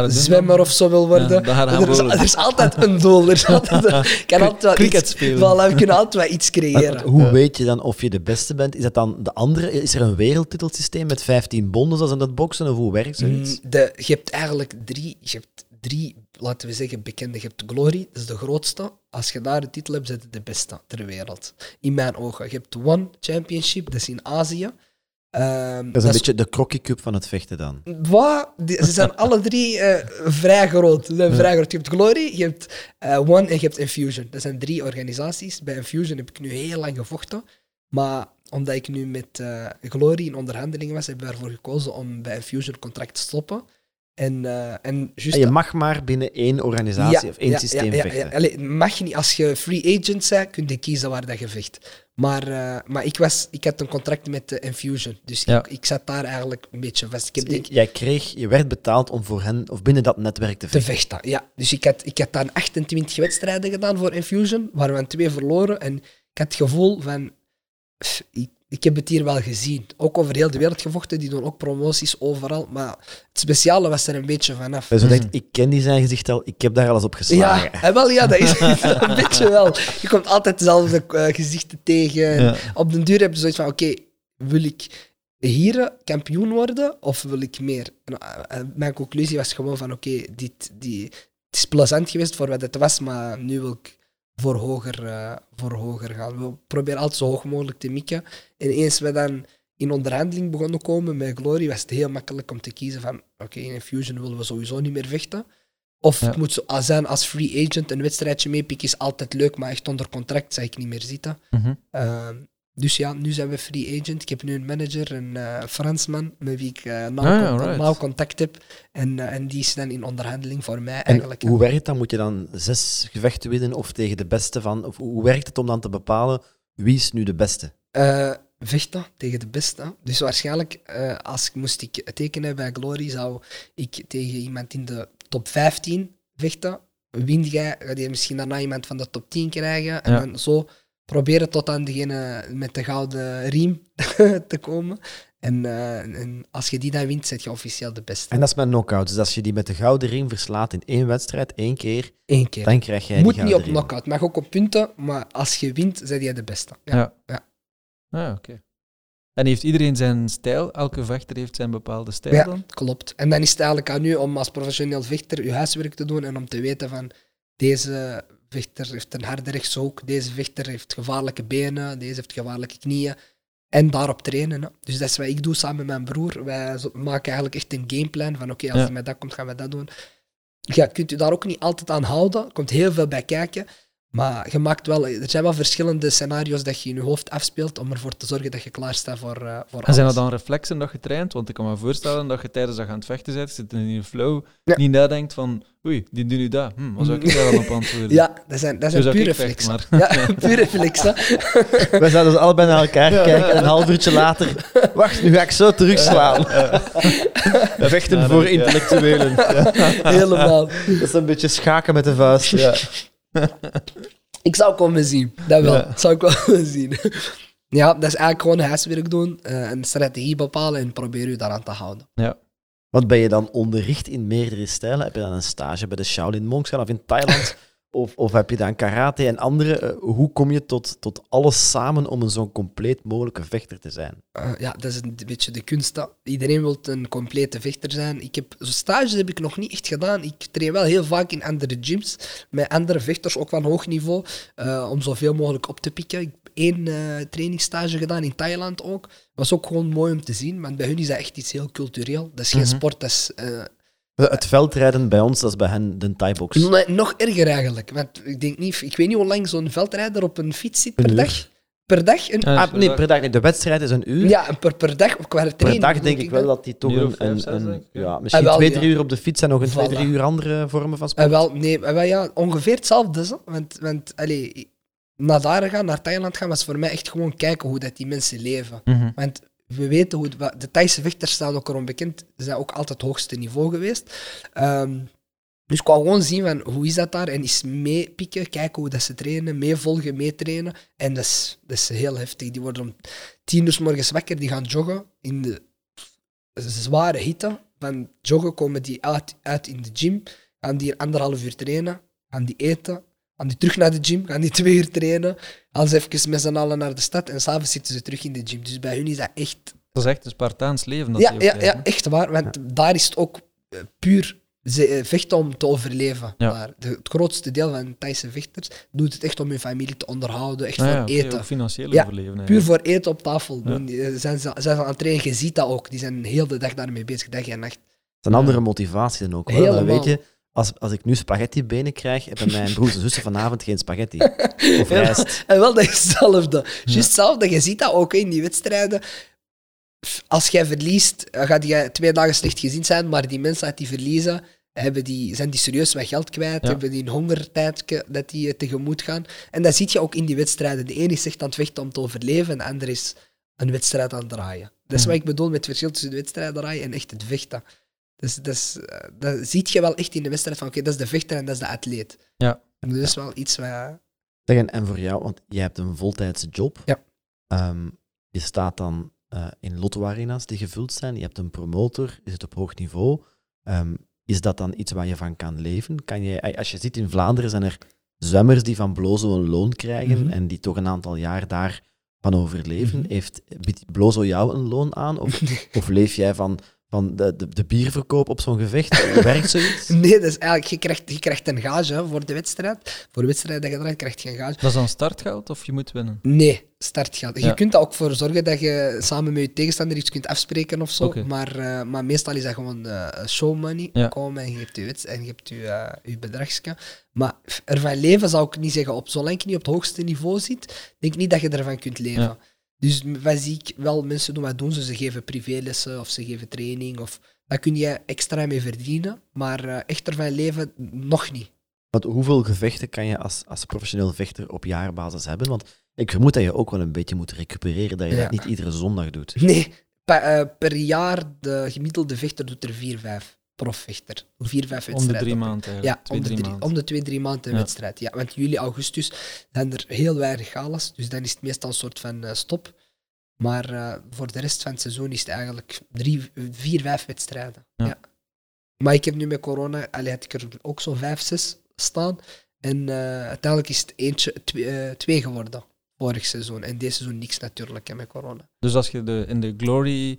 zwemmer of zo wil worden. Ja, er, is, er, is, altijd een doel. Er is altijd een, kan altijd Cricket spelen. Voilà, we kunnen altijd wel iets creëren. Hoe weet je dan of je de beste bent? Is dat dan de andere? Is er een wereldtitelsysteem met 15 bonden zoals in dat boksen? Of hoe werkt zoiets? Mm, de, je hebt eigenlijk drie, je hebt drie, laten we zeggen, bekende. Je hebt Glory, dat is de grootste. Als je daar de titel hebt, zit je de beste ter wereld. In mijn ogen. Je hebt One Championship, dat is in Azië. Um, dat is een beetje de Crocky Cup van het vechten dan. Wat? Ze zijn alle drie uh, vrij groot. Zijn vrij groot. Je hebt Glory, je hebt uh, One en je hebt Infusion. Dat zijn drie organisaties. Bij Infusion heb ik nu heel lang gevochten. Maar omdat ik nu met uh, Glory in onderhandelingen was, heb ik ervoor gekozen om bij Infusion contract te stoppen. En, uh, en, just je mag maar binnen één organisatie of één ja, systeem ja, vechten. Allee, mag je niet. Als je free agent bent, kun je kiezen waar dat je vecht. Maar, uh, maar ik, was, ik had een contract met uh, Infusion. Dus ik, ik zat daar eigenlijk een beetje vast. Ik heb, denk, Jij kreeg, je werd betaald om voor hen, of binnen dat netwerk te vechten. Te vechten, ja. Dus ik had, ik had dan 28 wedstrijden gedaan voor Infusion, waar we twee verloren. En ik had het gevoel van... Pff, ik, ik heb het hier wel gezien. Ook over heel de wereld gevochten, die doen ook promoties overal. Maar het speciale was er een beetje vanaf. Dus denkt, ik ken die zijn gezicht al, ik heb daar al eens op geslagen. Ja, wel, ja dat is een beetje wel. Je komt altijd dezelfde uh, gezichten tegen. Op den duur heb je zoiets van, oké, wil ik hier kampioen worden of wil ik meer? En, uh, mijn conclusie was gewoon van, oké, dit, die, het is plezant geweest voor wat het was, maar nu wil ik voor hoger, uh, voor hoger gaan. We proberen altijd zo hoog mogelijk te mikken. En eens we dan in onderhandeling begonnen komen met Glory, was het heel makkelijk om te kiezen van oké, in Infusion willen we sowieso niet meer vechten. Of het moet zo zijn als free agent een wedstrijdje meepikken is altijd leuk, maar echt onder contract zou ik niet meer zitten. Mm dus ja, nu zijn we free agent. Ik heb nu een manager, een uh, Fransman, met wie ik uh, nauw, contact heb. En, uh, en die is dan in onderhandeling voor mij eigenlijk. hoe werkt dat? Moet je dan zes gevechten winnen of tegen de beste van? Of hoe werkt het om dan te bepalen wie is nu de beste? vechten tegen de beste. Dus waarschijnlijk, als ik moest ik tekenen bij Glory, zou ik tegen iemand in de top 15 vechten. Win jij, ga je misschien daarna iemand van de top 10 krijgen. En dan zo proberen tot aan degene met de gouden riem te komen. En, uh, en, als je die dan wint, zet je officieel de beste. En dat is met knockout. Dus als je die met de gouden riem verslaat in één wedstrijd, één keer, Eén keer. dan krijg jij Moet niet op knockout, mag ook op punten, maar als je wint, zet jij de beste. Ja. ja. ja. Ah, oké. En heeft iedereen zijn stijl? Elke vechter heeft zijn bepaalde stijl ja, dan? klopt. En dan is het eigenlijk aan u om als professioneel vechter je huiswerk te doen en om te weten van deze vechter heeft een harde rechtshoek, deze vechter heeft gevaarlijke benen, deze heeft gevaarlijke knieën. En daarop trainen. Hè. Dus dat is wat ik doe samen met mijn broer. Wij maken eigenlijk echt een gameplan van oké, als ja. er met dat komt, gaan we dat doen. Ja, kunt u daar ook niet altijd aan houden. Er komt heel veel bij kijken. Maar je maakt wel, er zijn wel verschillende scenario's dat je in je hoofd afspeelt om ervoor te zorgen dat je klaar staat voor, uh, voor En zijn dat dan reflexen dat je traint? Want ik kan me voorstellen dat je tijdens dat je aan het vechten bent, zit in een flow, ja. niet nadenkt van oei, die doen nu dat. Hm, wat zou ik daar dan op antwoorden? Ja, dat zijn, dat zijn puur reflexen. Ja, puur reflexen. Wij zouden dus allebei naar elkaar kijken en een half uurtje later, wacht, nu ga ik zo terugslaan. We vechten voor intellectuelen. Helemaal. Dat is een beetje schaken met de vuist. Ja ik zou komen zien. Dat wel. Ja. Zou ik wel zien. ja, dat is eigenlijk gewoon huiswerk doen, uh, een strategie bepalen en probeer je daaraan te houden. Ja. Wat ben je dan onderricht in meerdere stijlen? Heb je dan een stage bij de Shaolin Monks of in Thailand? Of, of heb je dan karate en andere? Eh, hoe kom je tot, tot alles samen om een zo'n compleet mogelijke vechter te zijn? Uh, ja, dat is een beetje de kunst. Iedereen wil een complete vechter zijn. Ik heb, zo stages heb ik nog niet echt gedaan. Ik train wel heel vaak in andere gyms, met andere vechters, ook van hoog niveau, uh, om zoveel mogelijk op te pikken. Ik één uh, trainingsstage gedaan in Thailand ook. was ook gewoon mooi om te zien, maar bij hun is dat echt iets heel cultureel. Dat is geen mm -hmm. sport, dat is het veldrijden bij ons, dat is bij hen de Thai-box. Nee, nog erger eigenlijk. Want ik, denk niet, ik weet niet hoe lang zo'n veldrijder op een fiets zit per dag. Per dag? Een, Ja, Ah, nee, per dag. Nee, de wedstrijd is een uur. ja, per, per dag qua per training. dag bedoel denk ik wel dat die toch Een of een, vijf, ja. ja, misschien Ah, wel, twee, ja. drie uur op de fiets en nog een twee, Voilà. drie uur andere vormen van sport. En wel, nee, en wel, ja, ongeveer hetzelfde. Zo. Want, want allee, naar daar gaan, naar Thailand gaan, was voor mij echt gewoon kijken hoe dat die mensen leven. Mhm. Want we weten hoe het- de Thaise vechters staan ook erom bekend. Ze zijn ook altijd het hoogste niveau geweest. Ehm, dus ik wou gewoon zien van hoe is dat daar en eens meepikken, kijken hoe dat ze trainen, meevolgen, meetrainen. En dat is, dat is heel heftig. Die worden om tien uur 's morgens wakker, die gaan joggen in de zware hitte. Van joggen komen die uit, uit in de gym, gaan die anderhalf uur trainen, gaan die eten, gaan die terug naar de gym, gaan die twee uur trainen, gaan ze even met z'n allen naar de stad en s'avonds zitten ze terug in de gym. Dus bij hun is dat echt Dat is echt een Spartaans leven dat ja, ja, ja, echt waar. Want daar is het ook eh, puur ze, eh, vechten om te overleven. Ja. Daar. De, het grootste deel van de Thaise vechters doet het echt om hun familie te onderhouden, echt ja, voor oké, eten. financieel Ja, overleven. Puur voor eten op tafel. Ja. doen. Die, eh, Zijn ze, zijn ze aan het trainen, je ziet dat ook. Die zijn heel de dag daarmee bezig, dag en nacht. Dat is een andere motivatie dan ook. Dan Helemaal. weet je, als, als ik nu spaghetti benen krijg, hebben mijn broers en zussen vanavond geen spaghetti. Of rijst. En wel, dat is hetzelfde. Juist hetzelfde. Je ziet dat ook in die wedstrijden. Als jij verliest, gaat je twee dagen slecht gezien zijn, maar die mensen die verliezen, hebben die, zijn die serieus wat geld kwijt, Ja. hebben die een hongertijd dat die eh, tegemoet gaan. En dat zie je ook in die wedstrijden. De ene is echt aan het vechten om te overleven, en de andere is een wedstrijd aan het draaien. Dat is wat ik bedoel met het verschil tussen de wedstrijd draaien en echt het vechten. Dus dat, is, eh, dat zie je wel echt in de wedstrijd van, oké, dat is de vechter en dat is de atleet. Ja. En dat is wel iets wat... Zeg, en, en voor jou, want jij hebt een voltijdse job. Ja. Ehm, je staat dan eh, in lotto-arena's die gevuld zijn. Je hebt een promotor, je zit op hoog niveau. Ehm, is dat dan iets waar je van kan leven? Kan je, als je ziet in Vlaanderen zijn er zwemmers die van Blozo een loon krijgen Mhm. en die toch een aantal jaar daar van overleven. Mhm. Heeft, biedt Blozo jou een loon aan? Of, of leef jij van, van de, de, de bierverkoop op zo'n gevecht? Werkt zoiets? Nee, dat is eigenlijk, je krijgt, je krijgt een gage hè, voor de wedstrijd. Voor de wedstrijd dat je draait, krijg je een gage. Dat is dan startgeld of je moet winnen? Nee, startgeld. Je kunt er ook voor zorgen dat je samen met je tegenstander iets kunt afspreken of zo. Maar, eh, maar meestal is dat gewoon eh show money. Ja. Komen en je hebt je, wets- en je, hebt je, je bedragsje. Maar ervan leven zou ik niet zeggen. Op, zolang je niet op het hoogste niveau zit, denk ik niet dat je ervan kunt leven. Ja. Dus wat zie ik wel mensen doen, wat doen ze? Ze geven privélessen of ze geven training. Of, daar kun je extra mee verdienen. Maar eh, echt ervan leven, nog niet. Want hoeveel gevechten kan je als, als professioneel vechter op jaarbasis hebben? Want ik vermoed dat je ook wel een beetje moet recupereren, dat je Ja. dat niet iedere zondag doet. Nee, per, eh, per jaar de gemiddelde vechter doet er 4, 5 profvechter. 4, 5 Om wedstrijden. de drie maanden. Ja, twee, om de, drie drie, maanden. om de twee, drie maanden een Ja. wedstrijd. Ja, want juli, augustus zijn er heel weinig galas, dus dan is het meestal een soort van eh, stop. Maar eh, voor de rest van het seizoen is het eigenlijk drie, vier, vijf wedstrijden. Ja. Ja. Maar ik heb nu met corona, allee, had ik er ook zo vijf, zes staan. En eh, uiteindelijk is het eentje, twee, twee geworden vorig seizoen. En deze seizoen niks natuurlijk hè, met corona. Dus als je de, in de Glory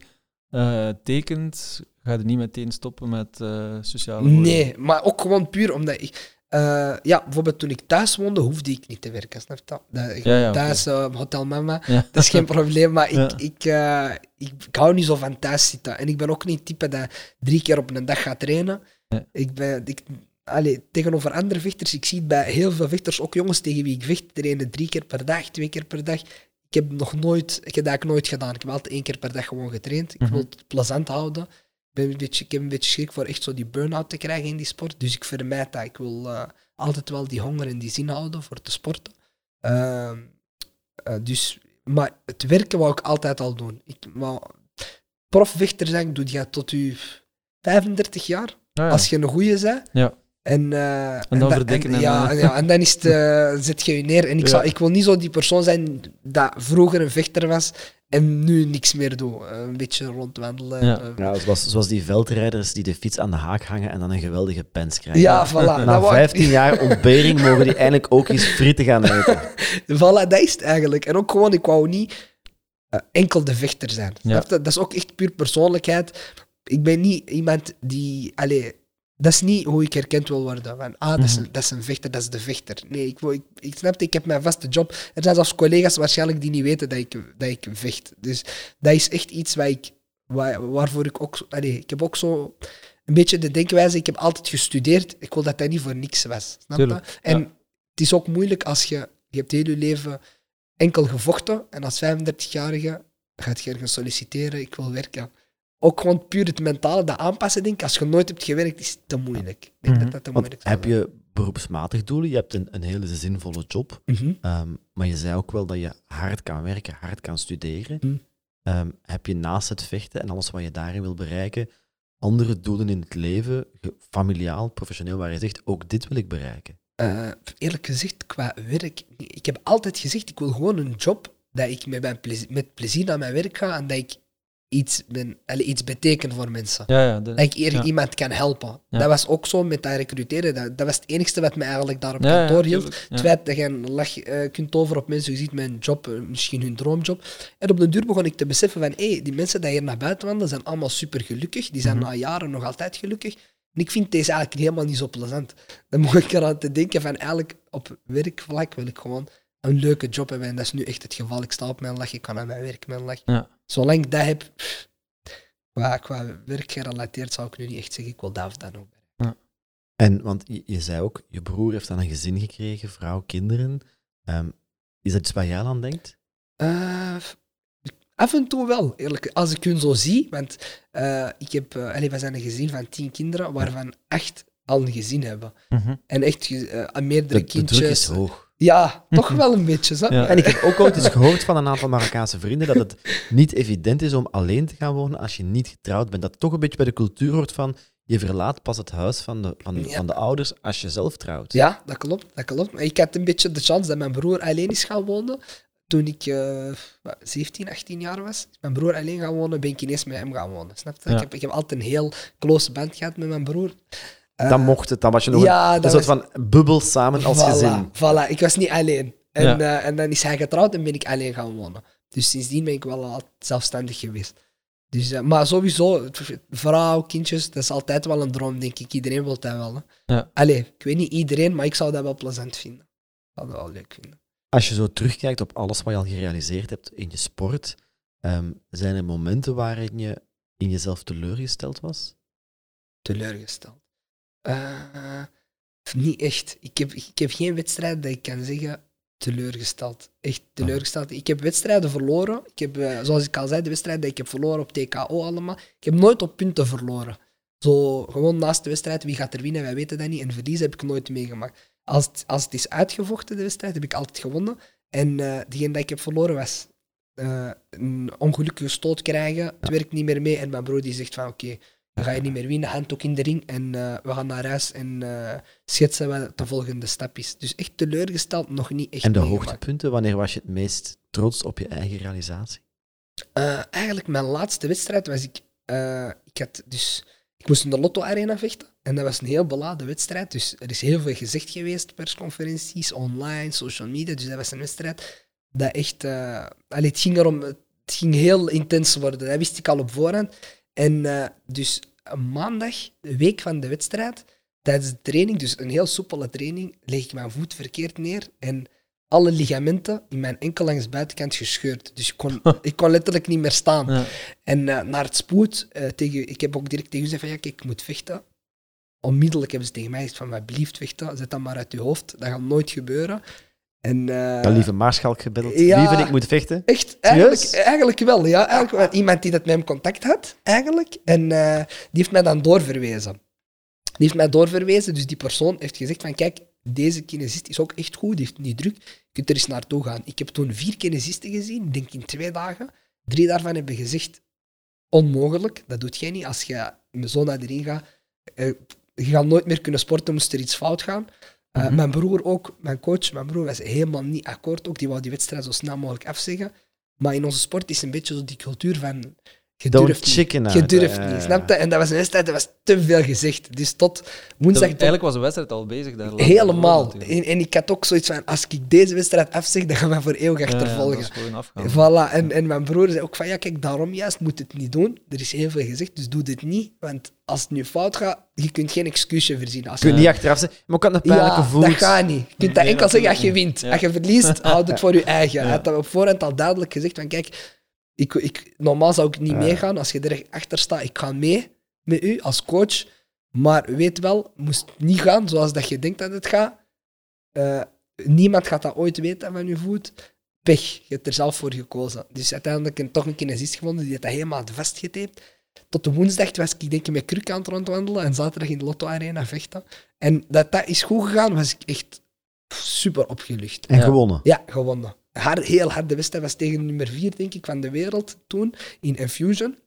tekent, ga je niet meteen stoppen met eh, sociale voordelen? Nee, maar ook gewoon puur omdat ik... eh, ja, bijvoorbeeld toen ik thuis woonde, hoefde ik niet te werken, snap je dat? dat ik Ja, ja, oké. thuis, eh, Hotel Mama, Ja. dat is geen probleem, maar ik, ik, ik, ik hou niet zo van thuis zitten. En ik ben ook niet het type dat drie keer op een dag gaat trainen. Ik ben... Ik, allee, tegenover andere vechters, ik zie het bij heel veel vechters, ook jongens tegen wie ik vecht, trainen drie keer per dag, twee keer per dag. Ik heb nog nooit, ik heb dat eigenlijk nooit gedaan. Ik heb altijd één keer per dag gewoon getraind. Ik Mhm. wil het plezant houden. Ik, ben een beetje, ik heb een beetje schrik voor echt zo die burn-out te krijgen in die sport. Dus ik vermijd dat. Ik wil eh, altijd wel die honger en die zin houden voor te sporten. Ehm, eh, dus, maar het werken wou ik altijd al doen. Ik wou profvechter zijn, doe je tot je 35 jaar. Ah, ja. Als je een goeie bent. Ja. En, eh, dan da- verdikken en, ja, ja, en dan is het, zet je je neer. En ik, Ja. ik wil niet zo die persoon zijn dat vroeger een vechter was en nu niks meer doe. Eh, een beetje rondwandelen. Ja. eh. Ja, zoals, zoals die veldrijders die de fiets aan de haak hangen en dan een geweldige pens krijgen. Ja, voilà. Na dat wou ik- 15 jaar ontbering mogen die eindelijk ook eens frieten gaan eten. Voilà, dat is het eigenlijk. En ook gewoon, ik wou niet eh, enkel de vechter zijn. Ja. Je? Dat is ook echt puur persoonlijkheid. Ik ben niet iemand die... Allee, dat is niet hoe ik herkend wil worden. Van, ah, dat, is Mhm. een, dat is een vechter, dat is de vechter. Nee, ik, ik, ik snap ik heb mijn vaste job. Er zijn zelfs collega's waarschijnlijk die niet weten dat ik, dat ik vecht. Dus dat is echt iets waar ik, waar, waarvoor ik ook... Allee, ik heb ook zo een beetje de denkwijze, ik heb altijd gestudeerd. Ik wil dat dat niet voor niks was. Snap je? En ja. het is ook moeilijk als je... Je hebt heel je leven enkel gevochten. En als 35-jarige gaat je ergens solliciteren, ik wil werken. Ook gewoon puur het mentale, dat aanpassen, denk ik. Als je nooit hebt gewerkt, is het te moeilijk. Ik denk Mhm. dat dat te moeilijk heb je beroepsmatig doelen? Je hebt een, een hele zinvolle job. Mhm. Ehm, maar je zei ook wel dat je hard kan werken, hard kan studeren. Hm. Ehm, heb je naast het vechten en alles wat je daarin wil bereiken, andere doelen in het leven, familiaal, professioneel, waar je zegt, ook dit wil ik bereiken? Eh, eerlijk gezegd, qua werk, ik heb altijd gezegd, ik wil gewoon een job dat ik met, mijn plezier, met plezier naar mijn werk ga en dat ik iets, ben, iets beteken voor mensen. Ja, ja. de- Dat ik eer ja. iemand kan helpen. Dat was ook zo met dat recruteren. Dat, dat was het enige wat mij eigenlijk daar op kantoor hield. Het feit dat je een lach eh, kunt over op mensen, je ziet mijn job, eh, misschien hun droomjob. En op de duur begon ik te beseffen van, hé, die mensen die hier naar buiten wandelen, zijn allemaal super gelukkig. Die zijn Mhm. na jaren nog altijd gelukkig. En ik vind deze eigenlijk helemaal niet zo plezant. Dan moet ik eraan te denken van, eigenlijk op werkvlak wil ik gewoon een leuke job hebben. En dat is nu echt het geval. Ik sta op mijn lach, ik kan aan mijn werk mijn lach. Ja. Zolang ik dat heb, pff, qua, qua werk gerelateerd, zou ik nu niet echt zeggen, ik wil dat of dat nog. En, want je, je zei ook, je broer heeft dan een gezin gekregen, vrouw, kinderen. Ehm, is dat iets waar jij aan denkt? Eh, af en toe wel, eerlijk. Als ik hun zo zie, want eh, ik heb, eh allee, we zijn een gezin van tien kinderen, waarvan acht al een gezin hebben. Mhm. En echt meerdere De, de druk kindjes. is hoog. Ja, toch wel een beetje. Zo. Ja. En ik heb ook ooit eens gehoord van een aantal Marokkaanse vrienden dat het niet evident is om alleen te gaan wonen als je niet getrouwd bent. Dat toch een beetje bij de cultuur hoort van je verlaat pas het huis van de, van, Ja. van de ouders als je zelf trouwt. Ja, dat klopt, dat klopt. Maar ik had een beetje de chance dat mijn broer alleen is gaan wonen. Toen ik eh, wat, 17, 18 jaar was, mijn broer alleen gaan wonen, ben ik ineens met hem gaan wonen. Snap je? Ja. Ik, heb, ik heb altijd een heel close band gehad met mijn broer. Eh, Dan mocht het, dan was je nog ja, een, soort was- van bubbel samen als voilà, gezin. Voilà, ik was niet alleen. En, Ja. eh, en dan is hij getrouwd en ben ik alleen gaan wonen. Dus sindsdien ben ik wel al zelfstandig geweest. Dus, eh, maar sowieso, vrouw, kindjes, dat is altijd wel een droom, denk ik. Iedereen wil dat wel. Hè. Ja. Allee, ik weet niet iedereen, maar ik zou dat wel plezant vinden. Ik zou dat wel leuk vinden. Als je zo terugkijkt op alles wat je al gerealiseerd hebt in je sport, ehm, zijn er momenten waarin je in jezelf teleurgesteld was? teleurgesteld? Eh, niet echt. Ik heb, ik heb geen wedstrijd dat ik kan zeggen teleurgesteld. Echt teleurgesteld. Ik heb wedstrijden verloren. Ik heb, eh, zoals ik al zei, de wedstrijd die ik heb verloren op TKO allemaal. Ik heb nooit op punten verloren. Zo gewoon naast de wedstrijd, wie gaat er winnen, wij weten dat niet. En verliezen heb ik nooit meegemaakt. Als het, als het is uitgevochten, de wedstrijd, heb ik altijd gewonnen. En diegene dat ik heb verloren was eh, een ongelukkige stoot krijgen. Het werkt niet meer mee. En mijn broer die zegt van oké, dan ga je niet meer winnen, handdoek in de ring en eh, we gaan naar huis en eh, schetsen wat de volgende stap is. Dus echt teleurgesteld, nog niet echt En de meegemaakt. hoogtepunten, wanneer was je het meest trots op je eigen realisatie? Eh, eigenlijk, mijn laatste wedstrijd was ik... ik, had dus, ik moest in de Lotto Arena vechten en dat was een heel beladen wedstrijd. Dus er is heel veel gezegd geweest, persconferenties, online, social media. Dus dat was een wedstrijd dat echt... allee, het ging erom... Het ging heel intens worden, dat wist ik al op voorhand. En eh, dus maandag, de week van de wedstrijd, tijdens de training, dus een heel soepele training, leg ik mijn voet verkeerd neer en alle ligamenten in mijn enkel langs buitenkant gescheurd. Dus ik kon, ik kon letterlijk niet meer staan. Ja. En eh, naar het spoed, eh, tegen, ik heb ook direct tegen u gezegd van ja, kijk, ik moet vechten. Onmiddellijk hebben ze tegen mij gezegd van, wat blieft vechten, zet dat maar uit je hoofd. Dat gaat nooit gebeuren. En, eh, lieve Maarschalk gebeld. ja. Lieve, ik moet vechten. Echt, eigenlijk, eigenlijk wel. Ja, eigenlijk. Iemand die dat met hem contact had, eigenlijk. En eh, die heeft mij dan doorverwezen. Die heeft mij doorverwezen, dus die persoon heeft gezegd van kijk, deze kinesist is ook echt goed, die heeft niet druk, je kunt er eens naartoe gaan. Ik heb toen vier kinesisten gezien, ik denk in twee dagen. Drie daarvan hebben gezegd, onmogelijk, dat doet jij niet. Als je zo naar de ring gaat, eh, je gaat nooit meer kunnen sporten, moest er iets fout gaan. Eh, Mhm. Mijn broer ook, mijn coach, mijn broer was helemaal niet akkoord ook. Die wou die wedstrijd zo snel mogelijk afzeggen. Maar in onze sport is een beetje zo die cultuur van... Je Don't durft niet. chicken out. Je durft niet, snap je? En dat was een wedstrijd, dat was te veel gezegd. Dus tot woensdag... tot- Eigenlijk was de wedstrijd al bezig daar. helemaal. En, en ik had ook zoiets van, als ik deze wedstrijd afzeg, dan gaan we voor eeuwig Ja, ja, achtervolgen. dat is gewoon afgaan. Voilà, en, en mijn broer zei ook van, ja kijk, daarom juist moet het niet doen. Er is heel veel gezegd, dus doe dit niet. Want als het nu fout gaat, je kunt geen excuusje verzinnen. Als Je kunt niet achteraf zeggen, maar ik had een pijnlijke ja, voet. dat gaat niet. Je kunt dat enkel zeggen als je wint. niet. Als je verliest, houd het voor je eigen. Hij Ja. had dat op voorhand al duidelijk gezegd van, kijk, ik, ik, normaal zou ik niet Ja. meegaan. Als je er echt achter staat, ik ga mee met u als coach. Maar weet wel, moest niet gaan zoals dat je denkt dat het gaat. Eh, niemand gaat dat ooit weten van je voet. pech. Je hebt er zelf voor gekozen. Dus uiteindelijk een, toch een kinesist gevonden die het dat helemaal vastgetaped. Tot de woensdag was ik denk ik met kruk aan het rondwandelen en zaterdag in de Lotto Arena vechten. En dat dat is goed gegaan, was ik echt super opgelucht. En Ja. gewonnen. Ja, gewonnen. Hard, heel harde wedstrijd was tegen nummer 4, denk ik, van de wereld toen, in Infusion.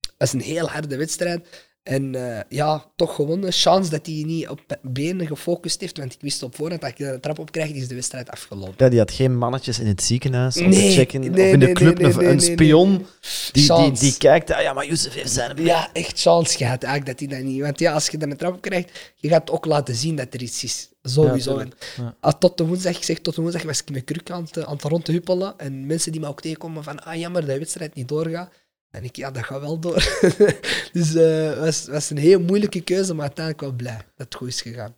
Dat is een heel harde wedstrijd. En eh, ja, toch gewonnen. Chance dat hij niet op benen gefocust heeft, want ik wist op voorhand dat ik de trap op krijg, is de wedstrijd afgelopen. Ja, die had geen mannetjes in het ziekenhuis om Nee, te checken. nee, of in de nee, club een, een spion die, die, die kijkt. Ah, ja, maar Youssef heeft zijn... Ja, echt chance gehad eigenlijk dat hij dat niet... Want ja, als je dan een trap op krijgt, je gaat ook laten zien dat er iets is. Sowieso. Ja, en. Ja. ah, tot de woensdag, ik zeg tot de woensdag, was ik met kruk aan het, aan het rond te huppelen. En mensen die me ook tegenkomen van, ah jammer dat de wedstrijd niet doorgaat. En ik, ja, dat gaat wel door. dus eh, het was, was een heel moeilijke keuze, maar uiteindelijk wel blij dat het goed is gegaan.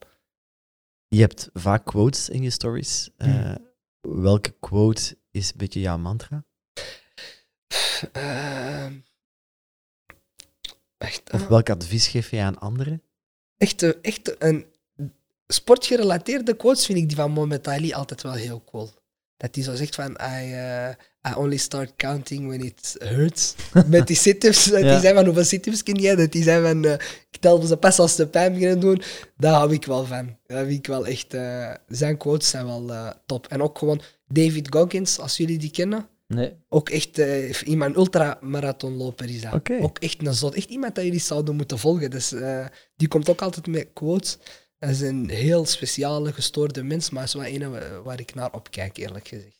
Je hebt vaak quotes in je stories. Eh, Hmm. Welke quote is een beetje jouw mantra? Ehm, echt, Of ah, welk advies geef je aan anderen? echt, eh, echt een sportgerelateerde quotes vind ik die van Mohamed Ali altijd wel heel cool. Dat hij zo zegt van, I, eh, I only start counting when it hurts. Met die sit-ups, dat Ja. die zijn van, hoeveel sit-ups ken jij? Dat die zijn van, eh, ik tel ze pas als ze pijn beginnen doen. Daar hou ik wel van. Dat vind ik wel echt, eh, zijn quotes zijn wel eh, top. En ook gewoon David Goggins, als jullie die kennen. Nee. Ook echt iemand, ultramarathonloper is dat. Ook echt een zot. Echt iemand dat jullie zouden moeten volgen. Dus, die komt ook altijd met quotes. Dat is een heel speciale, gestoorde mens, maar is wel een wa- waar ik naar opkijk, eerlijk gezegd.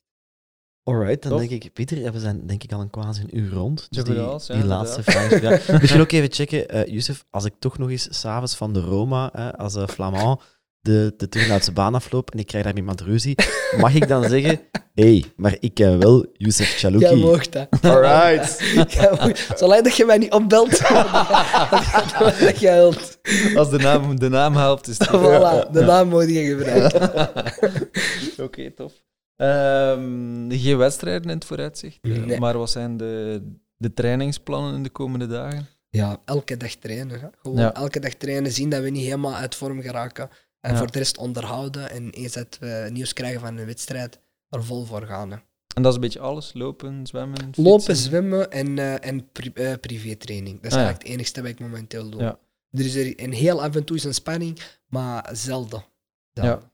Alright, dan Tof. denk ik, Pieter, ja, we zijn denk ik al een quasi een uur rond. Dus die, goed als, ja, die inderdaad. laatste vraag. Ja. Misschien ook even checken, eh Youssef, als ik toch nog eens s'avonds van de Roma, als uh, Flamand, de, de Turnhoutse baan afloop en ik krijg daar iemand ruzie, mag ik dan zeggen, hé, hey, maar ik ken wel Youssef Jij Chalouki. moogt dat. Alright. Jij Zolang dat je mij niet opbelt, dat jij wilt. Als de naam, de naam helpt, is het goed. Voilà, de naam moet je gebruiken. Oké, tof. Ehm, geen wedstrijden in het vooruitzicht. eh, Nee. Maar wat zijn de, de trainingsplannen in de komende dagen? Ja, elke dag trainen. Hè. Gewoon Ja. elke dag trainen, zien dat we niet helemaal uit vorm geraken. En Ja. voor de rest onderhouden. En eens dat we nieuws krijgen van een wedstrijd, er vol voor gaan. Hè. En dat is een beetje alles? Lopen, zwemmen, fietsen? Lopen, zwemmen en, eh en pri eh, privétraining. Dat is Ah, ja. eigenlijk het enigste wat ik momenteel doe. Ja. Er is er een heel af en toe is een spanning, maar zelden. zelden.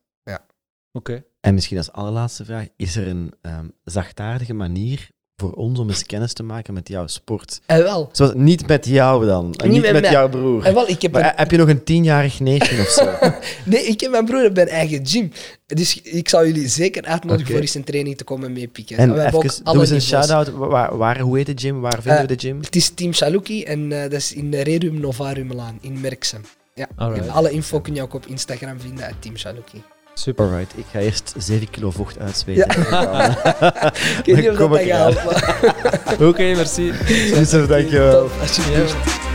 Oké. En misschien als allerlaatste vraag, is er een ehm, zachtaardige manier voor ons om eens kennis te maken met jouw sport? En wel, Zoals niet met jou dan, en niet, met jouw broer. en wel ik heb Maar een- eh, heb je nog een tienjarig neefje of zo? nee, ik heb mijn broer op mijn eigen gym. Dus ik zou jullie zeker uitnodigen Oké. voor eens een training te komen meepikken. En we hebben ook even, alle doe eens een shout-out. Waar, waar, hoe heet de gym? Waar vinden Eh, we de gym? Het is Team Chaluki en eh, dat is in de Rerum Novarum in Merksem. Ja, alle info kun je ook op Instagram vinden uit Team Chaluki. Super. Alright, ik ga eerst 7 kilo vocht uitzweten. Ik weet niet of dat gaat. Oké, merci. Yusuf, dankjewel. Alsjeblieft. Ja.